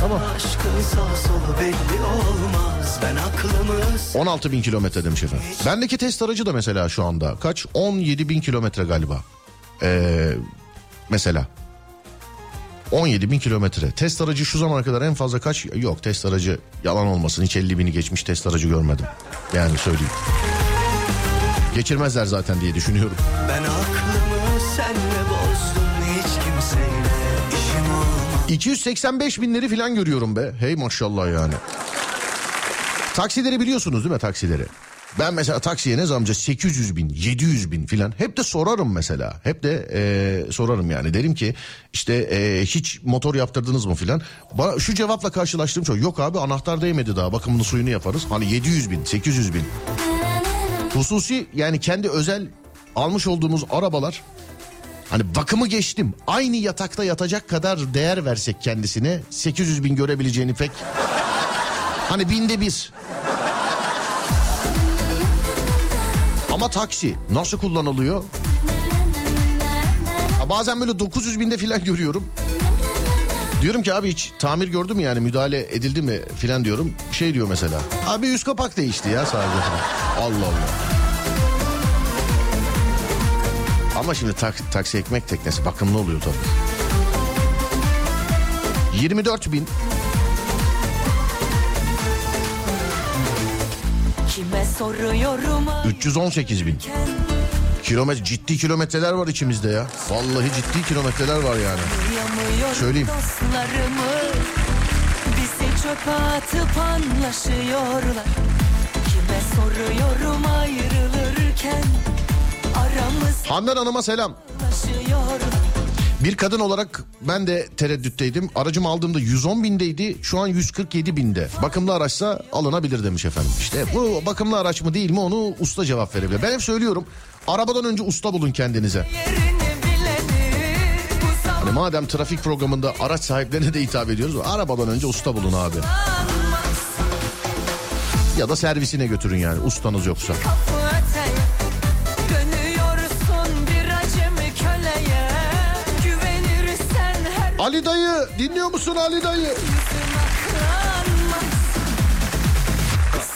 Tamam. aşkın sağ solu belli olmaz ben aklımı 16 bin kilometre demiş efendim. Bendeki test aracı da mesela şu anda kaç? 17 bin kilometre galiba. Ee, mesela 17 bin kilometre. Test aracı şu zamana kadar en fazla kaç? Yok test aracı yalan olmasın. Hiç 50 bini geçmiş test aracı görmedim. Yani söyleyeyim. Geçirmezler zaten diye düşünüyorum. Ben aklımı 285 binleri falan görüyorum be. Hey maşallah yani. Taksileri biliyorsunuz değil mi taksileri? Ben mesela taksiye ne zamca 800 bin, 700 bin filan hep de sorarım mesela. Hep de e, sorarım yani derim ki işte e, hiç motor yaptırdınız mı filan. Bana şu cevapla karşılaştığım çok yok abi anahtar değmedi daha bakımını suyunu yaparız. Hani 700 bin, 800 bin. Hususi yani kendi özel almış olduğumuz arabalar Hani bakımı geçtim. Aynı yatakta yatacak kadar değer versek kendisine 800 bin görebileceğini pek... Hani binde bir. Ama taksi nasıl kullanılıyor? Ha, bazen böyle 900 binde filan görüyorum. Diyorum ki abi hiç tamir gördü mü yani müdahale edildi mi filan diyorum. Şey diyor mesela. Abi üst kapak değişti ya sadece. Allah Allah. Ama şimdi tak- taksi ekmek teknesi bakımlı oluyor tabii. 24 bin. Kime soruyorum 318 bin. Kilometre ciddi kilometreler var içimizde ya. Vallahi ciddi kilometreler var yani. Söyleyeyim. dostlarımı Bizi çöpe atıp anlaşıyorlar Kime soruyorum ayrılırken Handan Hanım'a selam. Bir kadın olarak ben de tereddütteydim. Aracımı aldığımda 110 bindeydi. Şu an 147 binde. Bakımlı araçsa alınabilir demiş efendim. İşte bu bakımlı araç mı değil mi onu usta cevap verebilir. Ben hep söylüyorum. Arabadan önce usta bulun kendinize. Hani madem trafik programında araç sahiplerine de hitap ediyoruz. Arabadan önce usta bulun abi. Ya da servisine götürün yani ustanız yoksa. kapı Ali dayı dinliyor musun Ali dayı?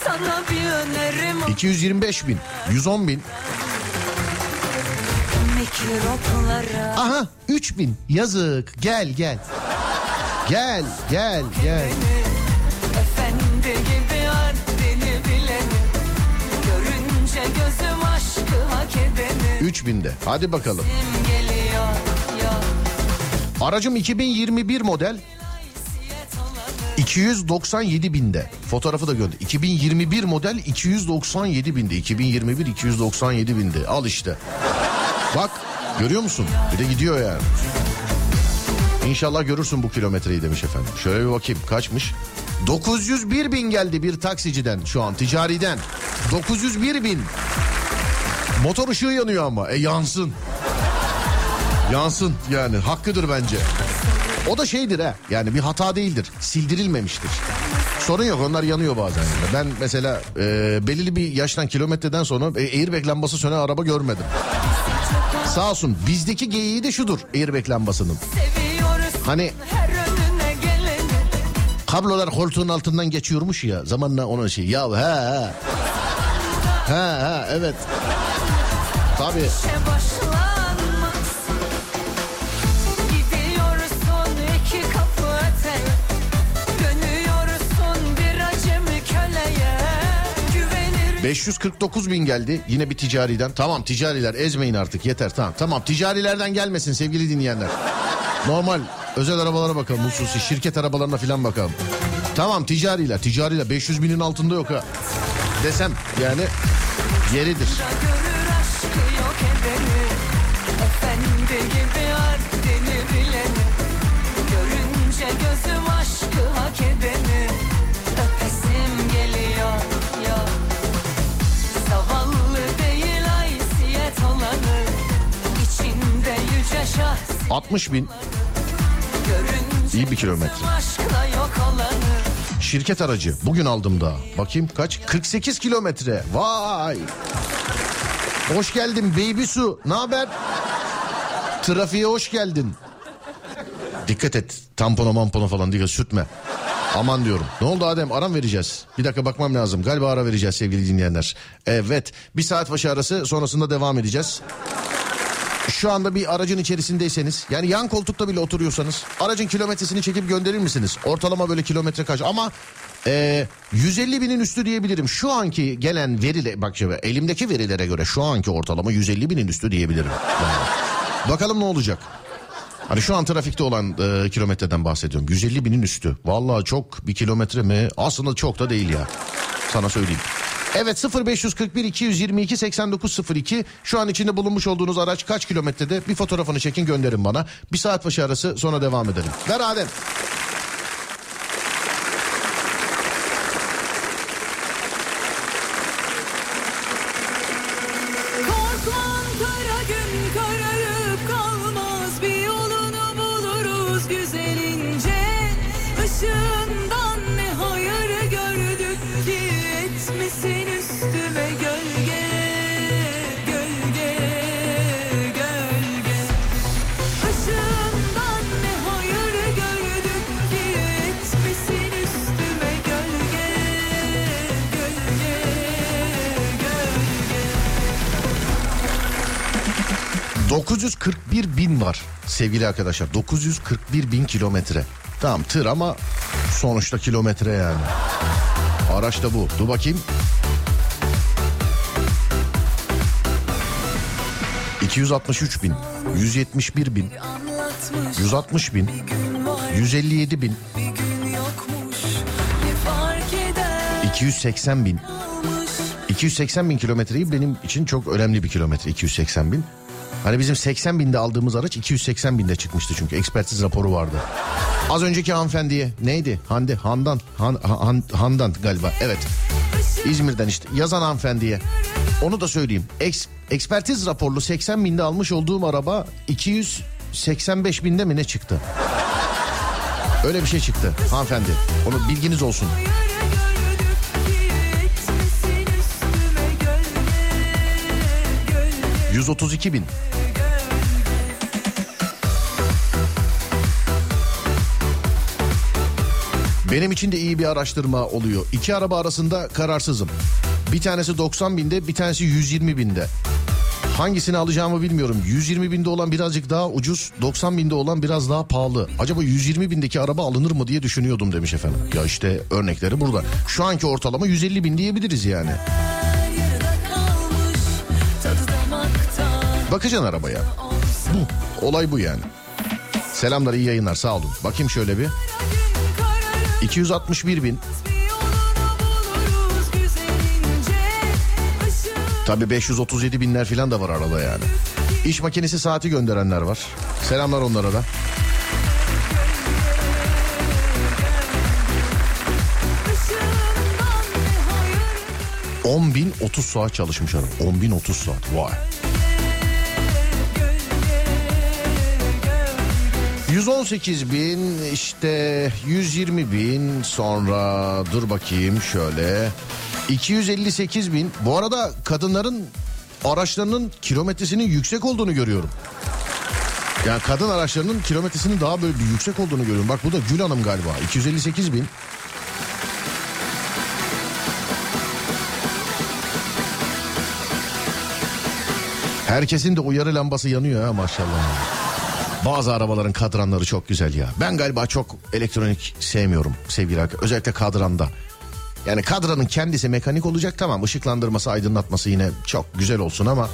Sana bir önerim 225 bin, 110 bin. Aha 3 bin yazık gel gel. Gel gel gel. Efendi gibi haddini bileni Görünce gözüm aşkı hak edeni 3 binde hadi bakalım. Ya Aracım 2021 model 297 binde. Fotoğrafı da gönder. 2021 model 297 binde. 2021 297 binde. Al işte. Bak görüyor musun? Bir de gidiyor yani. İnşallah görürsün bu kilometreyi demiş efendim. Şöyle bir bakayım kaçmış? 901 bin geldi bir taksiciden şu an ticariden. 901 bin. Motor ışığı yanıyor ama. E yansın. Yansın yani hakkıdır bence. O da şeydir ha yani bir hata değildir sildirilmemiştir. Sorun yok onlar yanıyor bazen. Ben mesela e, belirli bir yaştan kilometreden sonra e, airbag lambası sönen araba görmedim. Sağ olsun bizdeki geyiği de şudur airbag lambasının. Hani kablolar koltuğun altından geçiyormuş ya zamanla ona şey ya ha ha. Ha ha evet. Tabii. 549 bin geldi yine bir ticariden. Tamam ticariler ezmeyin artık yeter tamam. Tamam ticarilerden gelmesin sevgili dinleyenler. Normal özel arabalara bakalım hususi şirket arabalarına falan bakalım. Tamam ticariler ticariler 500 binin altında yok ha. Desem yani yeridir. Efendi gibi 60 bin İyi bir kilometre. şirket aracı bugün aldım daha. Bakayım kaç? 48 kilometre. Vay. Hoş geldin baby su. Ne haber? Trafiğe hoş geldin. Dikkat et. Tampona mampona falan dikkat sürtme. Aman diyorum. Ne oldu Adem? Aram vereceğiz. Bir dakika bakmam lazım. Galiba ara vereceğiz sevgili dinleyenler. Evet. Bir saat başı arası sonrasında devam edeceğiz. Şu anda bir aracın içerisindeyseniz yani yan koltukta bile oturuyorsanız aracın kilometresini çekip gönderir misiniz? Ortalama böyle kilometre kaç ama e, 150 binin üstü diyebilirim. Şu anki gelen veriyle bak şimdi elimdeki verilere göre şu anki ortalama 150 binin üstü diyebilirim. Yani. Bakalım ne olacak? Hani şu an trafikte olan e, kilometreden bahsediyorum. 150 binin üstü. Vallahi çok bir kilometre mi? Aslında çok da değil ya. Sana söyleyeyim. Evet 0541 222 8902 şu an içinde bulunmuş olduğunuz araç kaç kilometrede bir fotoğrafını çekin gönderin bana. Bir saat başı arası sonra devam edelim. Ver Adem. 941 bin var sevgili arkadaşlar. 941 bin kilometre. Tamam tır ama sonuçta kilometre yani. Araç da bu. Dur bakayım. 263 bin, 171 bin, anlatmış 160 bin, gün var 157 bin, bir gün yokmuş ne fark eder 280 bin. almış 280 bin kilometreyi benim için çok önemli bir kilometre 280 bin. Hani bizim 80 binde aldığımız araç 280 binde çıkmıştı çünkü ekspertiz raporu vardı. Az önceki hanımefendiye neydi? Hande, Handan, Han, Han- Handan galiba evet. İzmir'den işte yazan hanımefendiye. Onu da söyleyeyim. Eks, ekspertiz raporlu 80 binde almış olduğum araba 285 binde mi ne çıktı? Öyle bir şey çıktı hanımefendi. Onu bilginiz olsun. hayır gördük ki etmesin üstüme gölge gölge 132 bin. Benim için de iyi bir araştırma oluyor. İki araba arasında kararsızım. Bir tanesi 90 binde bir tanesi 120 binde. Hangisini alacağımı bilmiyorum. 120 binde olan birazcık daha ucuz, 90 binde olan biraz daha pahalı. Acaba 120 bindeki araba alınır mı diye düşünüyordum demiş efendim. Ya işte örnekleri burada. Şu anki ortalama 150 bin diyebiliriz yani. Bakacaksın arabaya. Bu. Olay bu yani. Selamlar iyi yayınlar sağ olun. Bakayım şöyle bir. Gün kararıp 261 bin. Tabi 537 binler falan da var arada yani. İş makinesi saati gönderenler var. Selamlar onlara da. ışığından ne hayır 10 bin 30 saat çalışmış adam. 10 bin 30 saat. Vay. 118 bin işte 120 bin sonra dur bakayım şöyle 258 bin bu arada kadınların araçlarının kilometresinin yüksek olduğunu görüyorum. Yani kadın araçlarının kilometresinin daha böyle yüksek olduğunu görüyorum. Bak bu da Gül Hanım galiba 258 bin. Herkesin de uyarı lambası yanıyor ha maşallah. Bazı arabaların kadranları çok güzel ya. Ben galiba çok elektronik sevmiyorum sevgili arkadaşlar. Özellikle kadranda. Yani kadranın kendisi mekanik olacak tamam ışıklandırması aydınlatması yine çok güzel olsun ama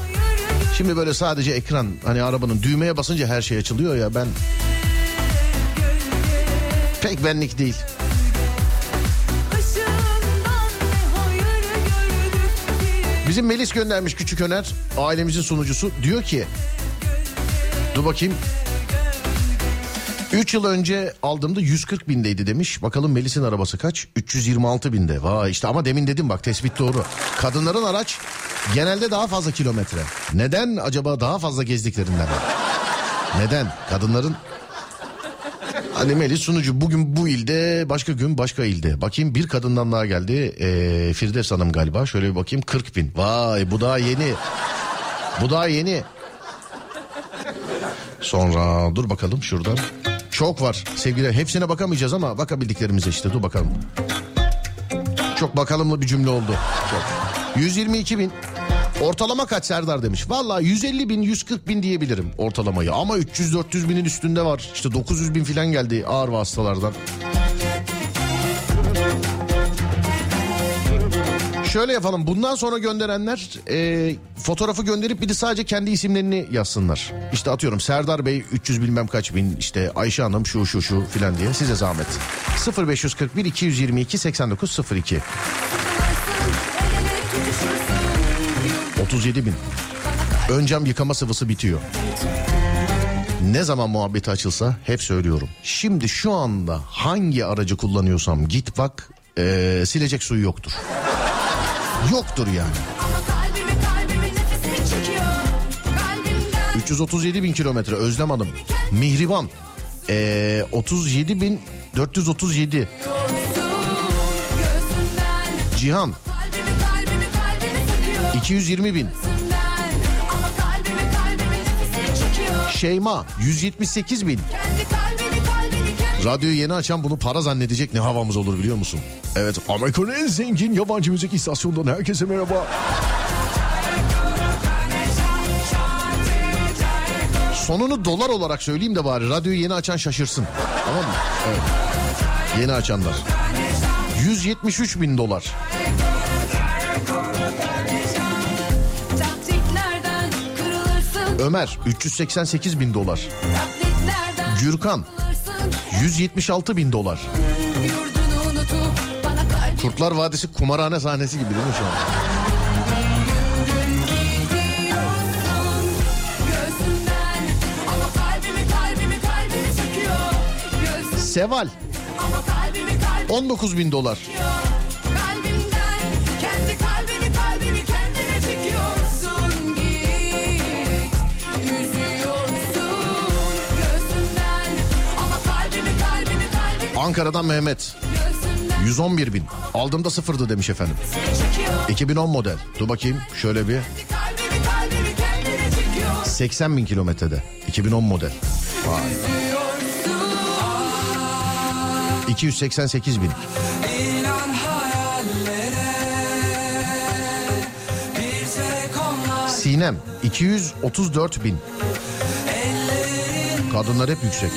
şimdi böyle sadece ekran hani arabanın düğmeye basınca her şey açılıyor ya ben pek benlik değil. Bizim Melis göndermiş küçük öner ailemizin sunucusu diyor ki dur bakayım 3 yıl önce aldığımda 140 bindeydi demiş. Bakalım Melis'in arabası kaç? 326 binde. Vay işte ama demin dedim bak tespit doğru. Kadınların araç genelde daha fazla kilometre. Neden acaba daha fazla gezdiklerinden? Neden? Kadınların Hani Melis sunucu bugün bu ilde başka gün başka ilde. Bakayım bir kadından daha geldi. Ee, Firdevs Hanım galiba. Şöyle bir bakayım 40 bin. Vay bu daha yeni. Bu daha yeni. Sonra dur bakalım şuradan. Çok var sevgili. Hepsine bakamayacağız ama bakabildiklerimize işte dur bakalım. Çok bakalımlı bir cümle oldu. Çok. 122 bin. Ortalama kaç Serdar demiş. Valla 150 bin 140 bin diyebilirim ortalamayı. Ama 300-400 binin üstünde var. İşte 900 bin falan geldi ağır vasıtalardan. Şöyle yapalım. Bundan sonra gönderenler e, fotoğrafı gönderip bir de sadece kendi isimlerini yazsınlar. İşte atıyorum Serdar Bey 300 bilmem kaç bin işte Ayşe Hanım şu şu şu filan diye size zahmet. 0541 222 8902 37 bin. Ön cam yıkama sıvısı bitiyor. Ne zaman muhabbeti açılsa hep söylüyorum. Şimdi şu anda hangi aracı kullanıyorsam git bak ee, silecek suyu yoktur. Yoktur yani. Kalbimi kalbimi nefesini çekiyor Kalbimden 337 bin kilometre Özlem Hanım. Mihriban. Ee, 37 bin 437. göğsünden Cihan Kalbimi kalbimi kalbimi takıyor 220 bin. Şeyma 178 bin. Kendi Radyoyu yeni açan bunu para zannedecek ne havamız olur biliyor musun? Evet Amerika'nın en zengin yabancı müzik istasyonundan herkese merhaba. Sonunu dolar olarak söyleyeyim de bari radyoyu yeni açan şaşırsın. Tamam mı? Evet. Yeni açanlar. 173 bin dolar. Ömer 388 bin dolar. Gürkan 176 bin dolar. Kurtlar Vadisi kumarhane sahnesi gibi değil mi şu an? Seval ama kalbimi kalbimi 19 bin dolar. Ankara'dan Mehmet gözümden 111 bin. Aldığımda sıfırdı demiş efendim. çekiyor 2010 model. Dur bakayım şöyle bir. Kalbimi kalbimi kendine çekiyor 80 bin kilometrede. 2010 model. Vay. 288 bin. Sinem 234 bin. Kadınlar hep yüksek.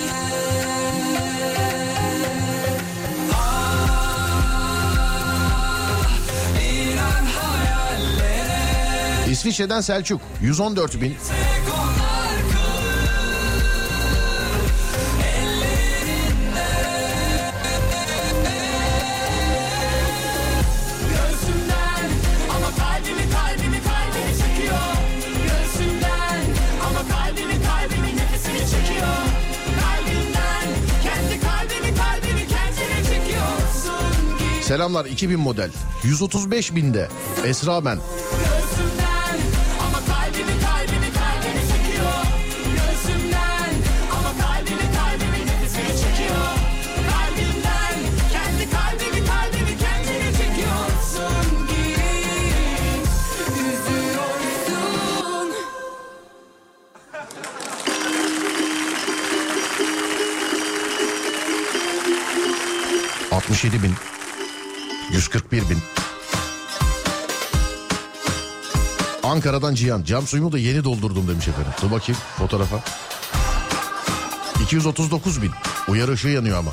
Kalbimi kendine çekiyorsun git Selamlar 2000 model. 135 binde. Esra ben. 67 bin. 141 bin. Ankara'dan Cihan. Cam suyumu da yeni doldurdum demiş efendim. Dur bakayım fotoğrafa. 239 bin. Uyarı ışığı yanıyor ama.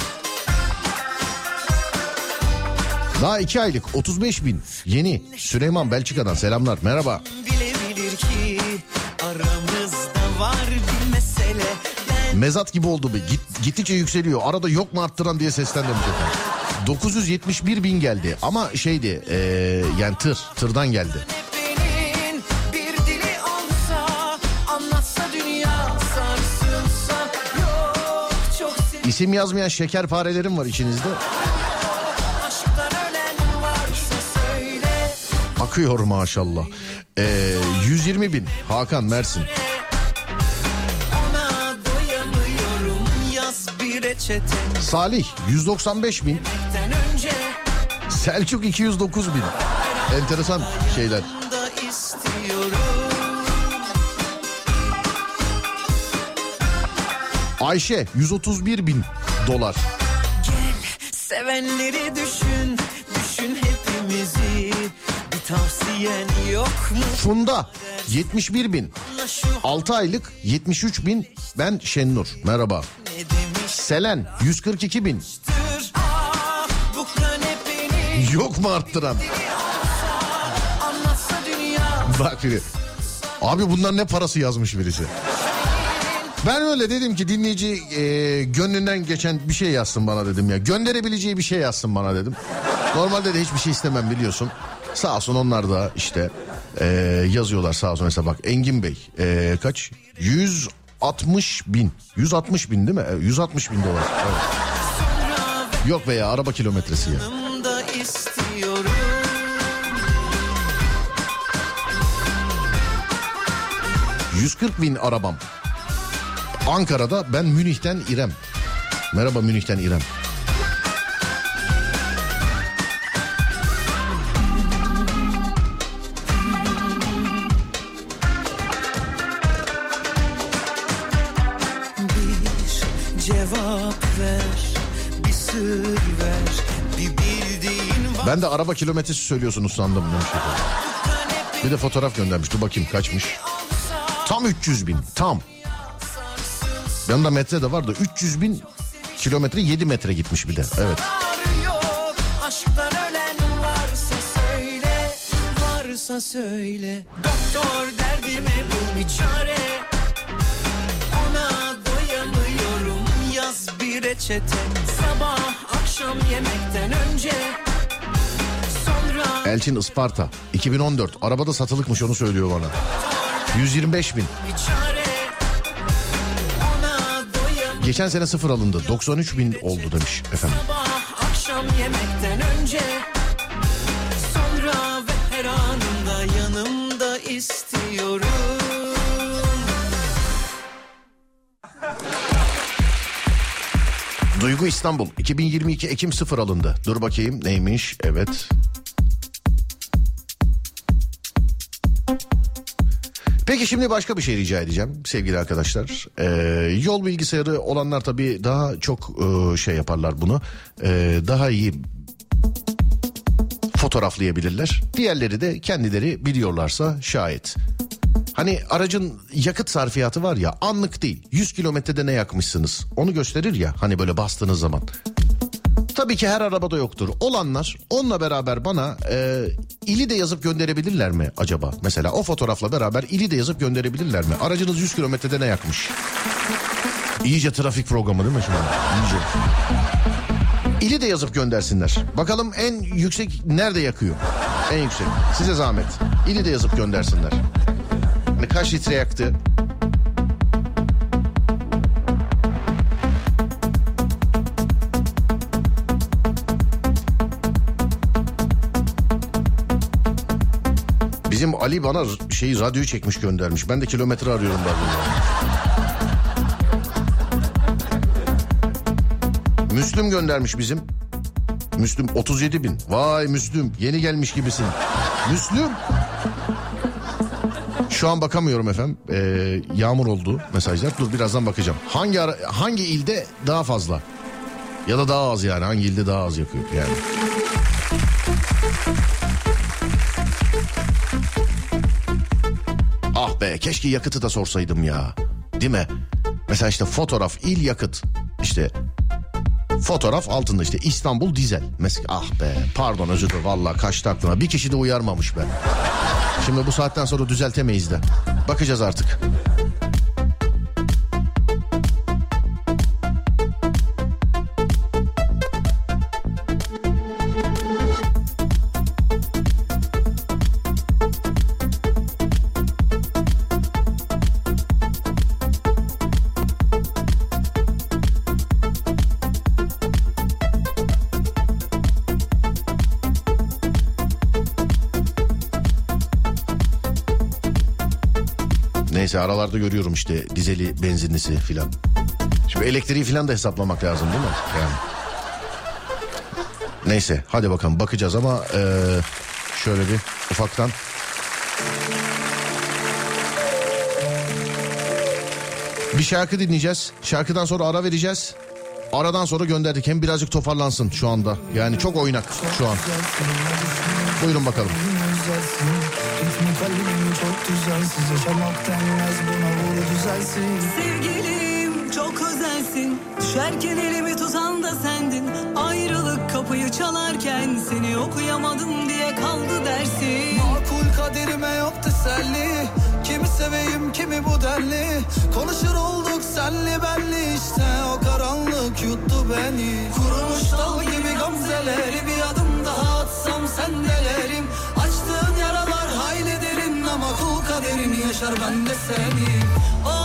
Daha iki aylık 35 bin. Yeni. Süleyman Belçika'dan selamlar. Merhaba. Bilebilir ki aramızda var bir mesele Ben Mezat gibi oldu be. Git, gittikçe yükseliyor. Arada yok mu arttıran diye seslendim efendim. 971 bin geldi ama şeydi eee, yani tır tırdan geldi. İsim yazmayan şekerparelerim var içinizde. Akıyor maşallah. Eee, 120 bin Hakan Mersin. Salih 195 bin. Selçuk 209 bin. Enteresan şeyler. Ayşe 131 bin dolar. Gel sevenleri düşün, düşün hepimizi. Bir tavsiyen yok mu? Funda 71 bin. Anla şu 6 aylık 73 bin. Ben Şennur. Merhaba. Selen 142 bin. Yok mu arttıran? Bak biri. Abi bunlar ne parası yazmış birisi. Ben öyle dedim ki dinleyici e, gönlünden geçen bir şey yazsın bana dedim ya. Gönderebileceği bir şey yazsın bana dedim. Normalde de hiçbir şey istemem biliyorsun. Sağ olsun onlar da işte e, yazıyorlar sağ olsun. Mesela bak Engin Bey e, kaç? 160 bin. 160 bin değil mi? E, 160 bin dolar. Evet. Yok be ya araba kilometresi ya. 140 bin arabam. Ankara'da ben Münih'ten İrem. Merhaba Münih'ten İrem. Ben de araba kilometresi söylüyorsunuz sandım. Bir de fotoğraf göndermiş. Dur bakayım kaçmış. Tam 300 bin. Tam. Yanında metre de var da 300 bin kilometre 7 metre gitmiş bir de. Evet. söyle doktor derdime bul bir çare ona doyamıyorum yaz bir reçete sabah akşam yemekten önce sonra Elçin Isparta 2014. Arabada satılıkmış onu söylüyor bana. 125 bin. Geçen sene sıfır alındı. 93 bin oldu demiş efendim. sabah akşam yemekten önce sonra ve her anında yanımda istiyorum Duygu İstanbul 2022 Ekim sıfır alındı. Dur bakayım neymiş? Evet. Peki şimdi başka bir şey rica edeceğim sevgili arkadaşlar. Ee, yol bilgisayarı olanlar tabii daha çok e, şey yaparlar bunu. Ee, daha iyi fotoğraflayabilirler. Diğerleri de kendileri biliyorlarsa şayet. Hani aracın yakıt sarfiyatı var ya anlık değil. 100 kilometrede ne yakmışsınız onu gösterir ya hani böyle bastığınız zaman. Tabii ki her arabada yoktur. Olanlar onunla beraber bana e, ili de yazıp gönderebilirler mi acaba? Mesela o fotoğrafla beraber ili de yazıp gönderebilirler mi? Aracınız 100 kilometrede ne yakmış? İyice trafik programı değil mi şimdi? İyice. İli de yazıp göndersinler. Bakalım en yüksek nerede yakıyor? En yüksek. Size zahmet. İli de yazıp göndersinler. Hani kaç litre yaktı? Bizim Ali bana şeyi radyoyu çekmiş göndermiş. Ben de kilometre arıyorum radyoda. Müslüm göndermiş bizim. Müslüm 37 bin. Vay Müslüm yeni gelmiş gibisin. Müslüm. Şu an bakamıyorum efendim. Ee, yağmur oldu mesajlar. Dur birazdan bakacağım. Hangi ara- hangi ilde daha fazla? Ya da daha az yani. Hangi ilde daha az yakıyor yani? Ah be keşke yakıtı da sorsaydım ya. Değil mi? Mesela işte fotoğraf il yakıt. İşte fotoğraf altında işte İstanbul dizel. Mesela ah be pardon özür dilerim valla kaçtı aklıma. Bir kişi de uyarmamış be. Şimdi bu saatten sonra düzeltemeyiz de. Bakacağız artık. Aralarda görüyorum işte dizeli benzinlisi filan. Şimdi elektriği filan da hesaplamak lazım değil mi? Yani. Neyse hadi bakalım bakacağız ama eee, şöyle bir ufaktan. Bir şarkı dinleyeceğiz. Şarkıdan sonra ara vereceğiz. Aradan sonra gönderdik. Hem birazcık toparlansın şu anda. Yani çok oynak şu an. Buyurun bakalım. Güzelsin Ritmi kalbim çok düzensiz Yaşamak denmez buna vur düzelsin Sevgilim çok özelsin. Düşerken elimi tutan da sendin. Ayrılık kapıyı çalarken Seni okuyamadım diye kaldı dersin. Makul kaderime yok teselli. Kimi seveyim kimi bu denli. Konuşur olduk senli benli. İşte O karanlık yuttu beni. Kurumuş dal gibi gamzeleri kul kaderini yaşar ben de seni Oy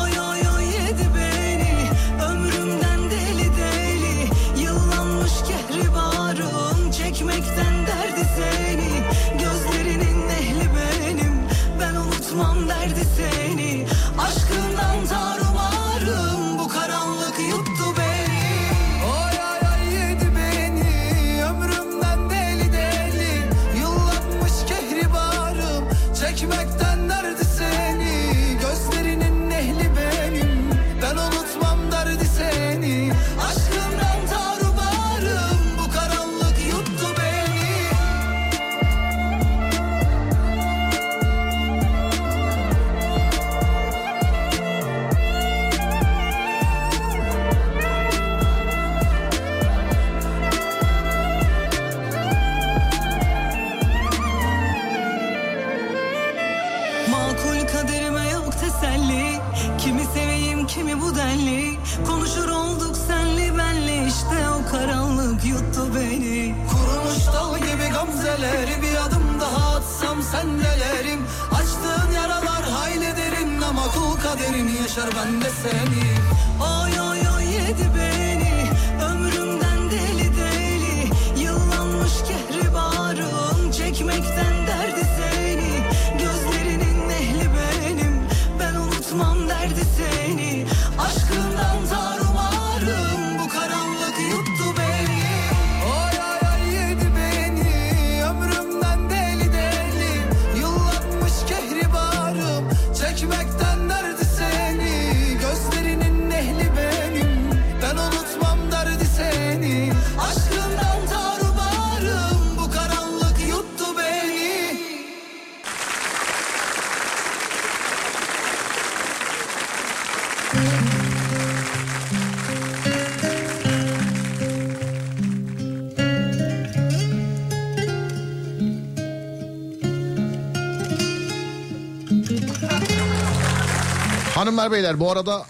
Hanımlar beyler bu arada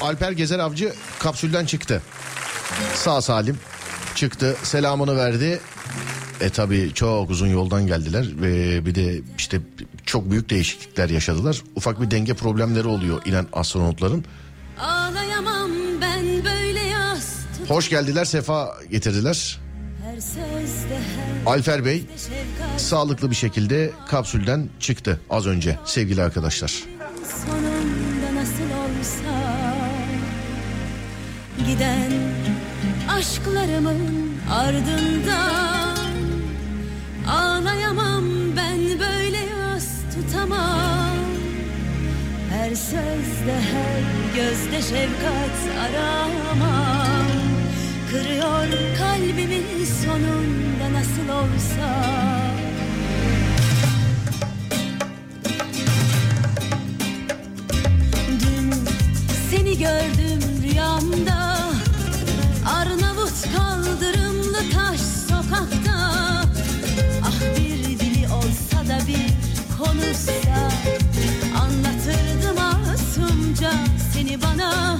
Alper Gezer Avcı kapsülden çıktı. Sağ salim çıktı selamını verdi. E tabi çok uzun yoldan geldiler ve bir de işte çok büyük değişiklikler yaşadılar. Ufak bir denge problemleri oluyor inen astronotların. Ağlayamam ben böyle yas Hoş geldiler sefa getirdiler. Alper Bey sağlıklı bir şekilde kapsülden çıktı az önce sevgili arkadaşlar. Aşklarımın ardından Ağlayamam ben böyle yas tutamam. Her sözde her gözde şefkat aramam. Kırıyor kalbimin sonunda nasıl olsa. Dün seni gördüm rüyamda taş sokakta Ah bir dili olsa da bir konuşsa Anlatırdım masumca seni bana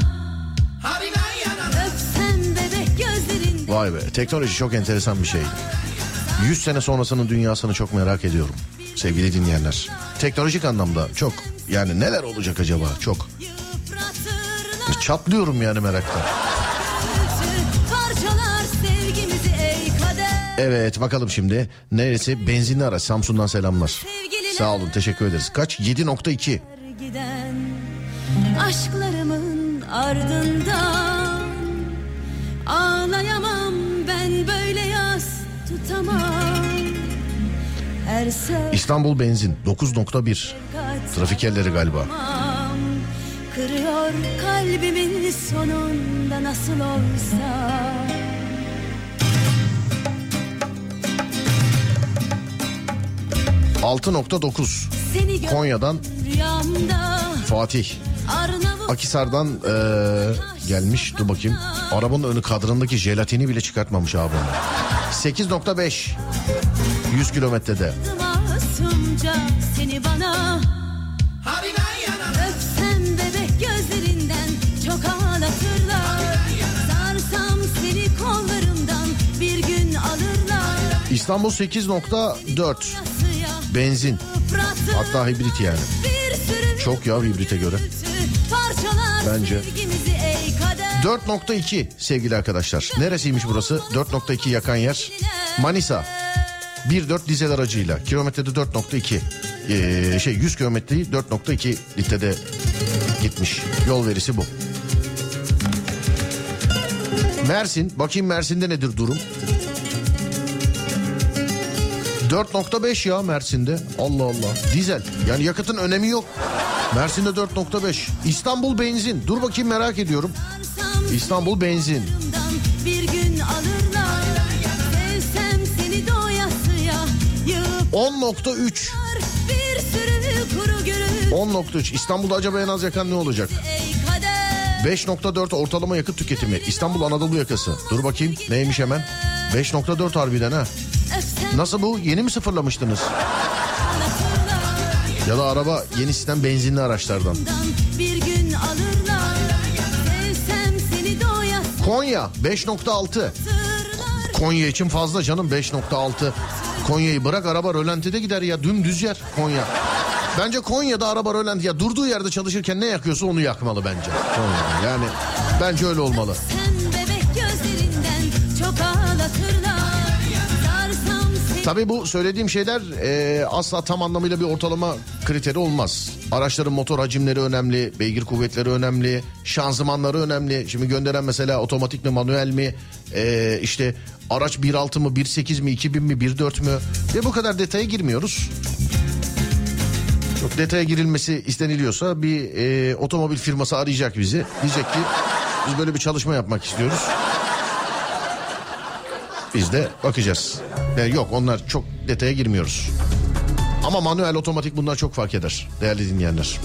Öpsem bebek gözlerin Vay be teknoloji çok enteresan bir şey. 100 sene sonrasının dünyasını çok merak ediyorum sevgili dinleyenler. Teknolojik anlamda çok yani neler olacak acaba çok. Çatlıyorum yani meraktan. Evet bakalım şimdi. Neresi? Benzinli araç Samsun'dan selamlar. Sevgililer Sağ olun teşekkür ederiz. Kaç? 7.2 giden aşklarımın ardından. Ağlayamam ben böyle yas tutamam. İstanbul benzin 9.1 trafik yerleri galiba. Kırıyor kalbimin sonunda nasıl olsa 6.9 Seni gör Konya'dan Fatih. Akisar'dan eee, gelmiş. Dur bakayım. Arabanın önü kadrındaki jelatini bile çıkartmamış abi. 8.5 100 kilometrede. seni bana Öpsem bebek gözlerinden çok ağlatırlar Sarsam seni kollarımdan bir gün alırlar İstanbul 8.4 Yasıya benzin. Hatta hibrit yani. Çok ya hibrite göre. Bence. sevgimizi ey kader 4.2 sevgili arkadaşlar. Neresiymiş burası? 4.2 yakan yer. Manisa. 1.4 dizel aracıyla. Kilometrede 4.2. Ee, şey 100 kilometreyi 4.2 litrede gitmiş. Yol verisi bu. Mersin. Bakayım Mersin'de nedir durum? 4.5 ya Mersin'de. Allah Allah. Dizel. Yani yakıtın önemi yok. Mersin'de 4.5. İstanbul benzin. Dur bakayım merak ediyorum. İstanbul benzin. bir gün alırlar Sevsem seni doyasıya yıprar 10.3. Bir sürü kuru gürül 10.3. İstanbul'da acaba en az yakan ne olacak? ey kader 5.4 ortalama yakıt tüketimi. İstanbul Anadolu yakası. Dur bakayım neymiş hemen? 5.4 harbiden ha. Nasıl bu? Yeni mi sıfırlamıştınız? Ya da araba yeni sistem benzinli araçlardan. Konya 5.6. Konya için fazla canım 5.6. Konya'yı bırak araba rölantide gider ya dümdüz yer Konya. Bence Konya'da araba rölanti ya durduğu yerde çalışırken ne yakıyorsa onu yakmalı bence. Konya'da. Yani bence öyle olmalı. Sen Tabii bu söylediğim şeyler e, asla tam anlamıyla bir ortalama kriteri olmaz. Araçların motor hacimleri önemli, beygir kuvvetleri önemli, şanzımanları önemli. Şimdi gönderen mesela otomatik mi manuel mi, e, işte araç 1.6 mı, 1.8 mi, 2.000 mi, 1.4 mü? Ve bu kadar detaya girmiyoruz. Çok detaya girilmesi isteniliyorsa bir e, otomobil firması arayacak bizi. Diyecek ki biz böyle bir çalışma yapmak istiyoruz. Biz de bakacağız. Yani yok onlar çok detaya girmiyoruz. Ama manuel otomatik bunlar çok fark eder değerli dinleyenler.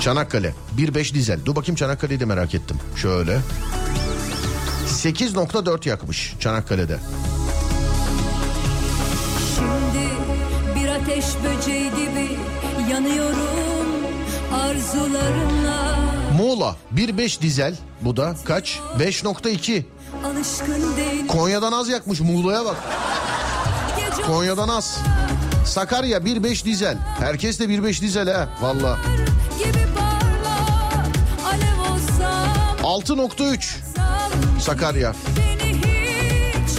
Çanakkale 1.5 dizel. Dur bakayım Çanakkale'yi de merak ettim. Şöyle. 8.4 yakmış Çanakkale'de. Şimdi bir ateş böceği gibi yanıyorum arzularımla Muğla 1.5 dizel. Bu da kaç? 5.2. Alışkın değil Konya'dan az yakmış Muğla'ya bak. Konya'dan az. Sakarya 1.5 dizel. Herkes de 1.5 dizel ha valla. gibi parlar Alev olsam 6.3 Sakarya. Beni hiç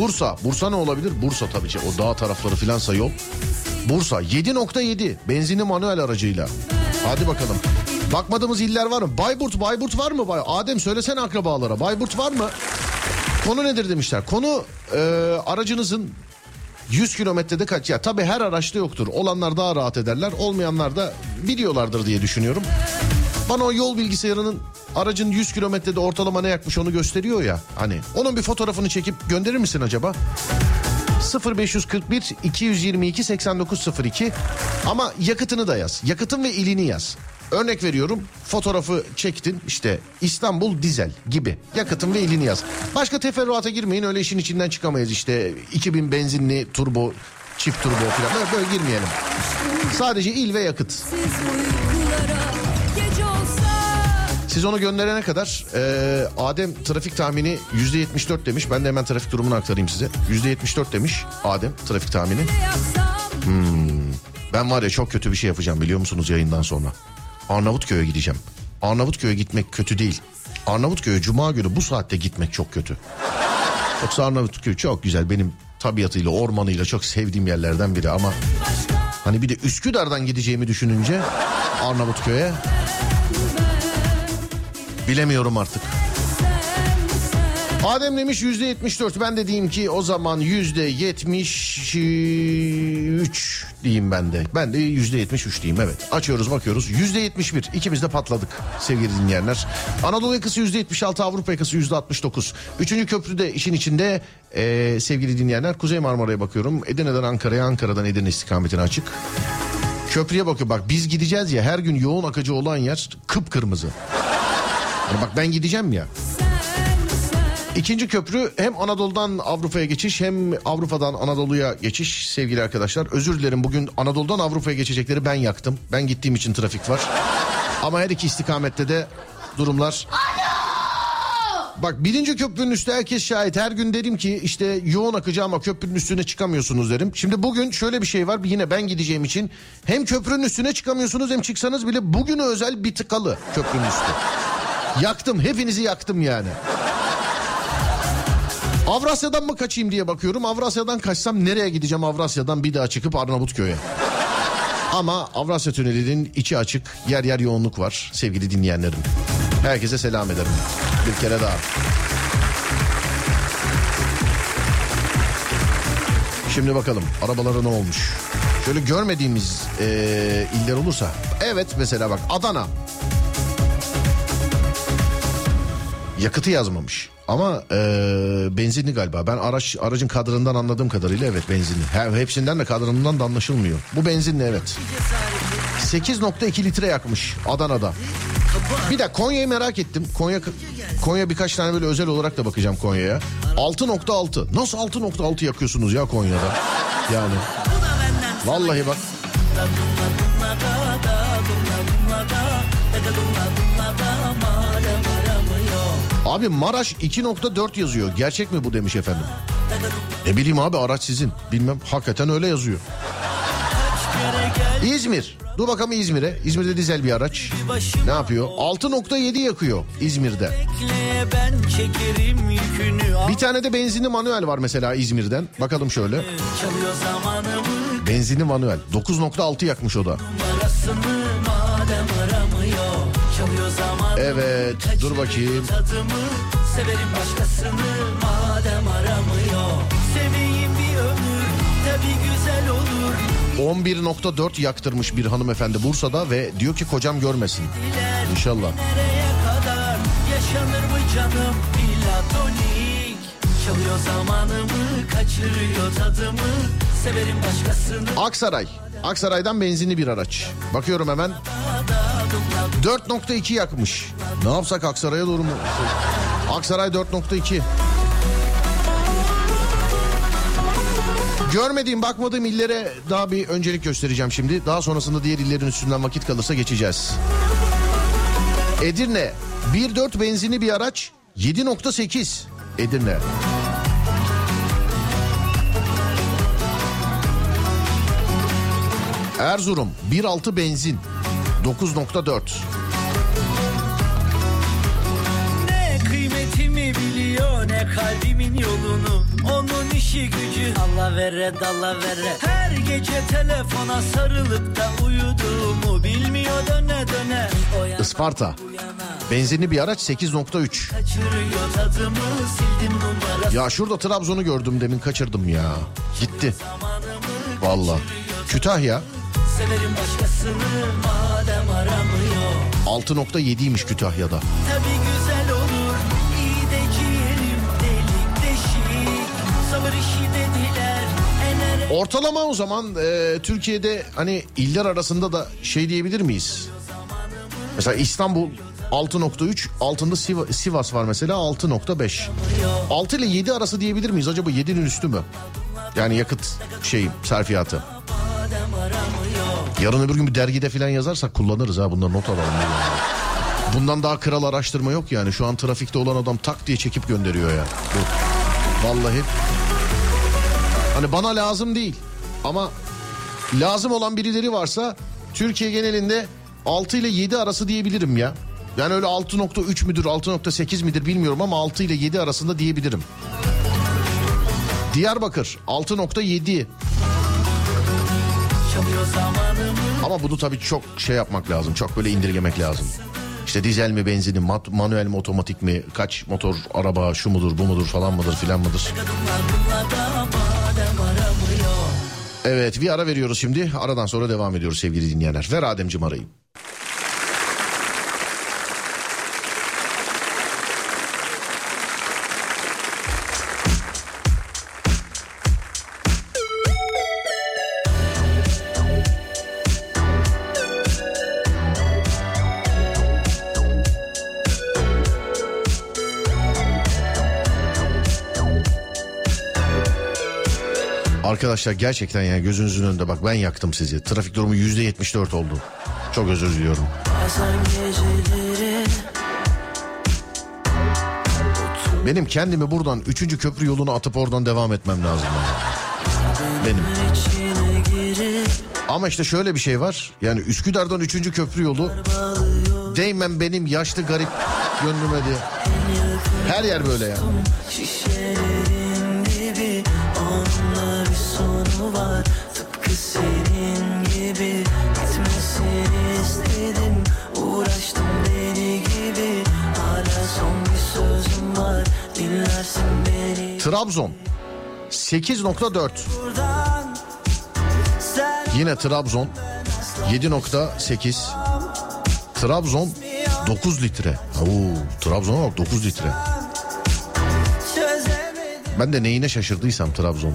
Bursa. Bursa ne olabilir? Bursa tabii ki. O dağ tarafları filansa yol. Bursa 7.7 benzinli manuel aracıyla. Hadi bakalım. Bakmadığımız iller var mı? Bayburt, Bayburt var mı? Bay- Adem söylesene akrabalara. Bayburt var mı? Konu nedir demişler. Konu e, aracınızın 100 kilometrede kaç? Ya tabii her araçta yoktur. Olanlar daha rahat ederler. Olmayanlar da biliyorlardır diye düşünüyorum. Bana o yol bilgisayarının aracın 100 kilometrede ortalama ne yakmış onu gösteriyor ya. Hani onun bir fotoğrafını çekip gönderir misin acaba? 0541 222 8902 ama yakıtını da yaz. Yakıtın ve ilini yaz. Örnek veriyorum fotoğrafı çektin işte İstanbul dizel gibi yakıtın ve ilini yaz. Başka teferruata girmeyin öyle işin içinden çıkamayız işte 2000 benzinli turbo çift turbo falan böyle, girmeyelim. Sadece il ve yakıt. Siz Siz onu gönderene kadar e, Adem trafik tahmini %74 demiş. Ben de hemen trafik durumunu aktarayım size. %74 demiş Adem trafik tahmini. yaksam Ben var ya çok kötü bir şey yapacağım biliyor musunuz yayından sonra. Arnavutköy'e gideceğim. Arnavutköy'e gitmek kötü değil. Arnavutköy'e cuma günü bu saatte gitmek çok kötü. Yoksa Arnavutköy çok güzel. Benim tabiatıyla, ormanıyla çok sevdiğim yerlerden biri ama... Hani bir de Üsküdar'dan gideceğimi düşününce Arnavutköy'e... Bilemiyorum artık. Adem demiş yüzde 74. Ben de diyeyim ki o zaman yüzde 73 diyeyim ben de. Ben de yüzde 73 diyeyim evet. Açıyoruz bakıyoruz. Yüzde 71. İkimiz de patladık sevgili dinleyenler. Anadolu yakası yüzde 76, Avrupa yakası yüzde 69. Üçüncü köprü de işin içinde ee, sevgili dinleyenler. Kuzey Marmara'ya bakıyorum. Edirne'den Ankara'ya, Ankara'dan Edirne istikametine açık. Köprüye bakıyor bak biz gideceğiz ya her gün yoğun akıcı olan yer kıpkırmızı. Yani bak ben gideceğim ya. İkinci köprü hem Anadolu'dan Avrupa'ya geçiş hem Avrupa'dan Anadolu'ya geçiş sevgili arkadaşlar. Özür dilerim bugün Anadolu'dan Avrupa'ya geçecekleri ben yaktım. Ben gittiğim için trafik var. Ama her iki istikamette de durumlar... Bak birinci köprünün üstü herkes şahit. Her gün derim ki işte yoğun akıcı ama köprünün üstüne çıkamıyorsunuz derim. Şimdi bugün şöyle bir şey var. Yine ben gideceğim için hem köprünün üstüne çıkamıyorsunuz hem çıksanız bile bugüne özel bir tıkalı köprünün üstü. Yaktım hepinizi yaktım yani. Avrasya'dan mı kaçayım diye bakıyorum. Avrasya'dan kaçsam nereye gideceğim Avrasya'dan bir daha çıkıp Arnavutköy'e. Ama Avrasya Tüneli'nin içi açık. Yer yer yoğunluk var sevgili dinleyenlerim. Herkese selam ederim. Bir kere daha. Şimdi bakalım arabalara ne olmuş? Şöyle görmediğimiz eee, iller olursa. Evet mesela bak Adana. Yakıtı yazmamış. Ama eee, benzinli galiba. Ben araç aracın kadrından anladığım kadarıyla evet benzinli. He, hepsinden de kadranından da anlaşılmıyor. Bu benzinli evet. 8.2 litre yakmış Adana'da. Bir de Konya'yı merak ettim. Konya Konya birkaç tane böyle özel olarak da bakacağım Konya'ya. 6.6. Nasıl 6.6 yakıyorsunuz ya Konya'da? Yani. Vallahi bak. Abi Maraş 2.4 yazıyor. Gerçek mi bu demiş efendim. Ne bileyim abi araç sizin. Bilmem hakikaten öyle yazıyor. İzmir. Dur bakalım İzmir'e. İzmir'de dizel bir araç. Ne yapıyor? 6.7 yakıyor İzmir'de. Bir tane de benzinli manuel var mesela İzmir'den. Bakalım şöyle. Benzinli manuel. 9.6 yakmış o da. Arasını Evet dur bakayım. Tadımı severim başkasını madem aramıyor Seveyim bir ömür tabi güzel olur 11.4 yaktırmış bir hanımefendi Bursa'da ve diyor ki kocam görmesin. İnşallah. Nereye kadar yaşanır mı canım platonik Çalıyor zamanımı kaçırıyor tadımı Severim başkasını Aksaray. Aksaray'dan benzinli bir araç. Bakıyorum hemen. 4.2 yakmış. Ne yapsak Aksaray'a doğru mu? Aksaray 4.2. Görmediğim, bakmadığım illere daha bir öncelik göstereceğim şimdi. Daha sonrasında diğer illerin üstünden vakit kalırsa geçeceğiz. Edirne 1.4 benzinli bir araç 7.8 Edirne. Erzurum 1.6 benzin 9.4. Ne kıymetimi biliyor ne kalbimin yolunu Onun işi gücü Allah vere dalla vere Her gece telefona sarılıp da uyuduğumu Bilmiyor döne döne yana Isparta benzinli bir araç 8.3. Kaçırıyor tadımı sildim numarası Ya şurada Trabzon'u gördüm demin kaçırdım ya. Gitti. Valla. Kütahya Severim başkasını madem aramıyor 6.7'ymiş Kütahya'da. Tabi güzel olur iyi de ciğerim delik deşik Sabır işi dediler enere Ortalama o zaman e, Türkiye'de hani iller arasında da şey diyebilir miyiz? Mesela İstanbul 6.3 altında Siva- Sivas var mesela 6.5. 6 ile 7 arası diyebilir miyiz? Acaba 7'nin üstü mü? Yani yakıt şeyi sarfiyatı. Yarın öbür gün bir dergide falan yazarsak kullanırız ha bunları not alalım. Bundan daha kral araştırma yok yani. Şu an trafikte olan adam tak diye çekip gönderiyor ya. Bu. Vallahi. Hani bana lazım değil. Ama lazım olan birileri varsa Türkiye genelinde 6 ile 7 arası diyebilirim ya. Yani öyle 6.3 müdür 6.8 midir bilmiyorum ama 6 ile 7 arasında diyebilirim. Diyarbakır 6.7 Çalıyor zamanımı ama bunu tabii çok şey yapmak lazım. Çok böyle indirgemek lazım. İşte dizel mi benzin mi mat- manuel mi otomatik mi kaç motor araba şu mudur bu mudur falan mıdır filan mıdır? Evet bir ara veriyoruz şimdi aradan sonra devam ediyoruz sevgili dinleyenler. Ver Ademciğim arayı. Arkadaşlar gerçekten yani gözünüzün önünde bak ben yaktım sizi. Trafik durumu yüzde 74 oldu. Çok özür diliyorum. Benim kendimi buradan 3. köprü yolunu atıp oradan devam etmem lazım. yani. Benim. Ama işte şöyle bir şey var. Yani Üsküdar'dan 3. köprü yolu değmem benim yaşlı garip gönlüme diye. Her yer böyle ya. Var Tıpkı senin gibi bitmesini istedim Uğraştım deli gibi hala son bir sözüm var Dinlersin beni Trabzon 8.4 buradan Sen Yine Trabzon 7.8 Trabzon 9 litre. Oo, Trabzon'a bak 9 litre. Ben de neyine şaşırdıysam Trabzon.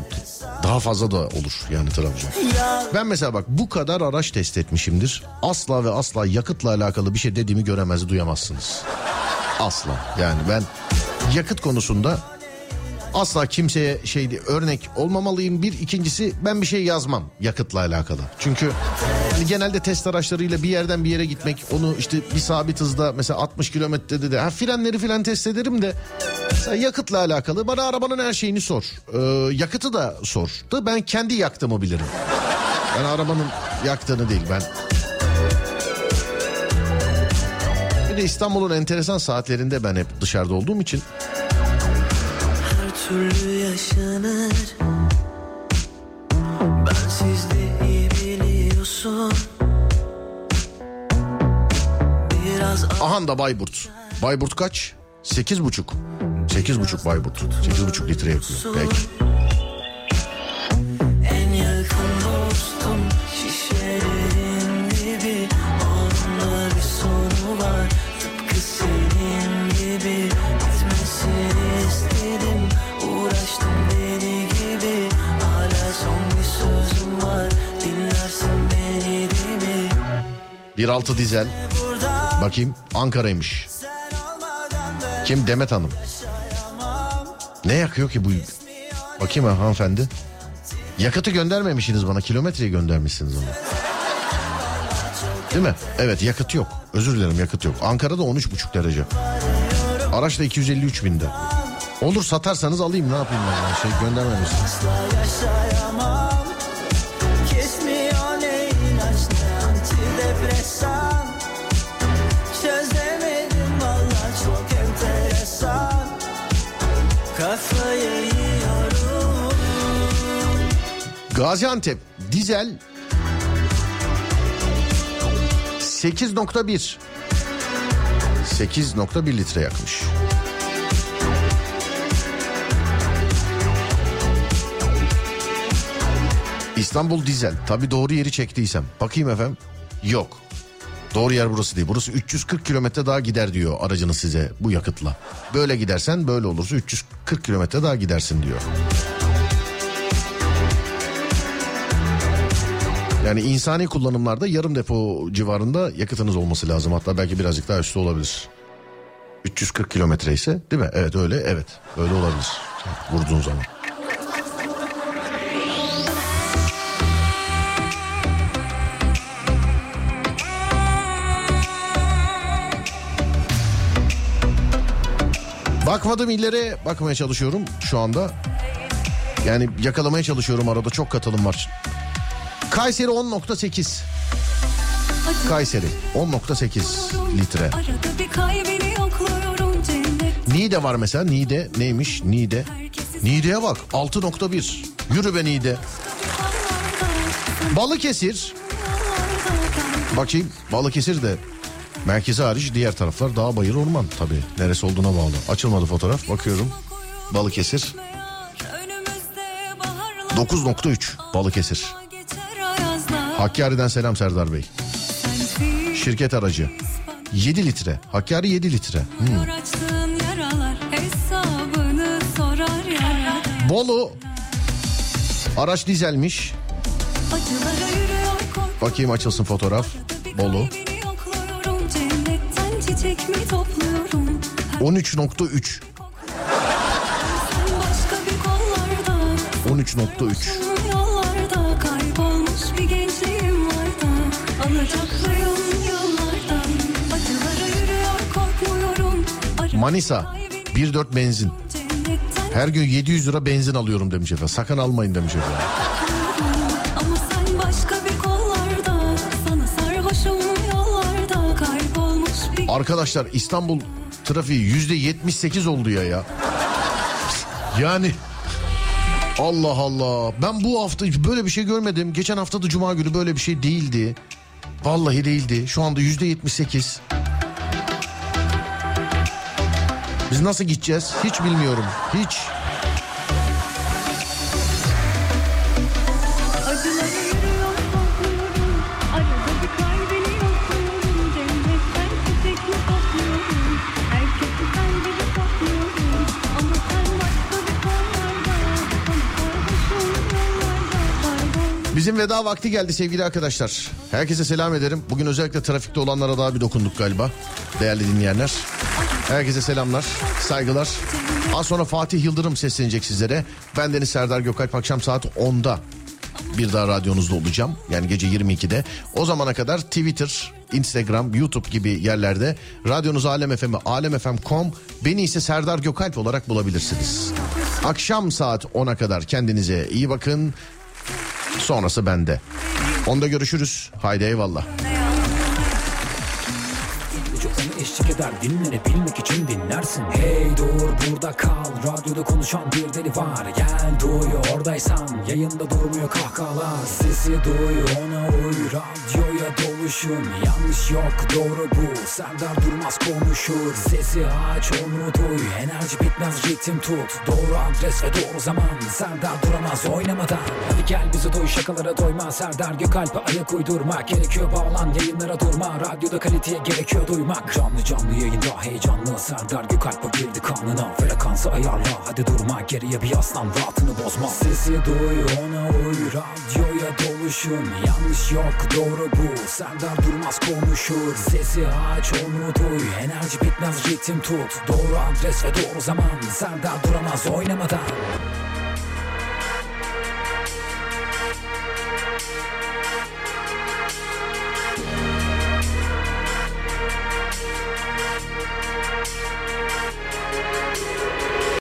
Daha fazla da olur yani Trabzon. Ben mesela bak bu kadar araç test etmişimdir. Asla ve asla yakıtla alakalı bir şey dediğimi göremez duyamazsınız. Asla yani ben yakıt konusunda asla kimseye şey örnek olmamalıyım. Bir ikincisi ben bir şey yazmam yakıtla alakalı. Çünkü hani genelde test araçlarıyla bir yerden bir yere gitmek onu işte bir sabit hızda mesela 60 kilometrede de ha, frenleri filan test ederim de yakıtla alakalı bana arabanın her şeyini sor. Ee, yakıtı da sor. Da ben kendi yaktığımı bilirim. Ben arabanın yaktığını değil ben. Bir de İstanbul'un enteresan saatlerinde ben hep dışarıda olduğum için her türlü yaşanır Bensiz de iyi biliyorsun Biraz Ahan da Bayburt. Bayburt kaç? Sekiz buçuk. Sekiz buçuk Bayburt. Sekiz buçuk litre yakıyor. Peki. 1.6 dizel. Bakayım Ankara'ymış. Kim? Demet Hanım. Ne yakıyor ki bu? Bakayım ha, hanımefendi. Yakıtı göndermemişsiniz bana. Kilometreyi göndermişsiniz ama. Değil mi? Evet yakıt yok. Özür dilerim yakıt yok. Ankara'da 13,5 derece. Araç da 253 binde. Olur satarsanız alayım ne yapayım ben. Şey göndermemişsiniz. Gaziantep dizel 8.1 8.1 litre yakmış. İstanbul dizel. Tabi doğru yeri çektiysem. Bakayım efendim. Yok. Doğru yer burası değil. Burası 340 kilometre daha gider diyor aracınız size bu yakıtla. Böyle gidersen böyle olursa 340 kilometre daha gidersin diyor. Yani insani kullanımlarda yarım depo civarında yakıtınız olması lazım. Hatta belki birazcık daha üstü olabilir. 340 kilometre ise değil mi? Evet öyle evet öyle olabilir. Vurduğun zaman. Bakmadım illere bakmaya çalışıyorum şu anda. Yani yakalamaya çalışıyorum arada çok katılım var. Kayseri 10.8. Kayseri 10.8 litre. Niğde var mesela. Niğde neymiş? Niğde. Niğde'ye bak 6.1. Yürü be Niğde. Balıkesir. Bakayım Balıkesir de Merkezi hariç diğer taraflar dağ bayır orman tabii. Neresi olduğuna bağlı. Açılmadı fotoğraf. Bakıyorum. Balıkesir. 9.3 Balıkesir. Hakkari'den selam Serdar Bey. Şirket aracı. 7 litre. Hakkari 7 litre. Hmm. Bolu. Araç dizelmiş. Bakayım açılsın fotoğraf. Bolu. Kalbini yokluyorum. Cennetten çiçek mi topluyorum? Her 13.3. sen başka bir kollarda. 13.3. Manisa. kalbini 1.4 benzin. Her gün 700 lira benzin alıyorum demiş efendim. Sakın almayın demiş efendim. Arkadaşlar İstanbul trafiği yüzde 78 oldu ya ya. Yani Allah Allah. Ben bu hafta böyle bir şey görmedim. Geçen hafta da cuma günü böyle bir şey değildi. Vallahi değildi. Şu anda yüzde 78. Biz nasıl gideceğiz? Hiç bilmiyorum. Hiç. Bizim veda vakti geldi sevgili arkadaşlar. Herkese selam ederim. Bugün özellikle trafikte olanlara daha bir dokunduk galiba. Değerli dinleyenler. Herkese selamlar, saygılar. Az sonra Fatih Yıldırım seslenecek sizlere. Ben Deniz Serdar Gökalp akşam saat 10'da bir daha radyonuzda olacağım. Yani gece 22'de. O zamana kadar Twitter, Instagram, YouTube gibi yerlerde radyonuz Alem FM'i alemfm.com beni ise Serdar Gökalp olarak bulabilirsiniz. Akşam saat 10'a kadar kendinize iyi bakın. Sonrası bende. Onda görüşürüz. Haydi eyvallah. Eşlik eder dinlenebilmek için dinlersin. Hey dur burada kal Radyoda konuşan bir deli var. Gel duy oradaysan Yayında durmuyor kahkahalar. Sesi duy ona uy Radyoya doluşun. Yanlış yok doğru bu Serdar Durmaz konuşur. Sesi aç onu duy Enerji bitmez ritim tut. Doğru adres ve doğru zaman Serdar duramaz oynamadan. Hadi gel bizi duy şakalara doyma. Serdar Gökalp'e ayak uydurmak Gerekiyor bağlan yayınlara durma. Radyoda kaliteye gerekiyor duymak. Canlı canlı yayında heyecanlı Serdar Gökalp'e girdi kanına. Frekansı ayarla hadi durma Geriye bir yaslan. Rahatını bozma Sesi duy ona uy. Radyoya doluşun Yanlış yok doğru bu. Serdar Durmaz konuşur Sesi aç onu duy. Enerji bitmez ritim tut. Doğru adres ve doğru zaman. Serdar duramaz oynamadan Música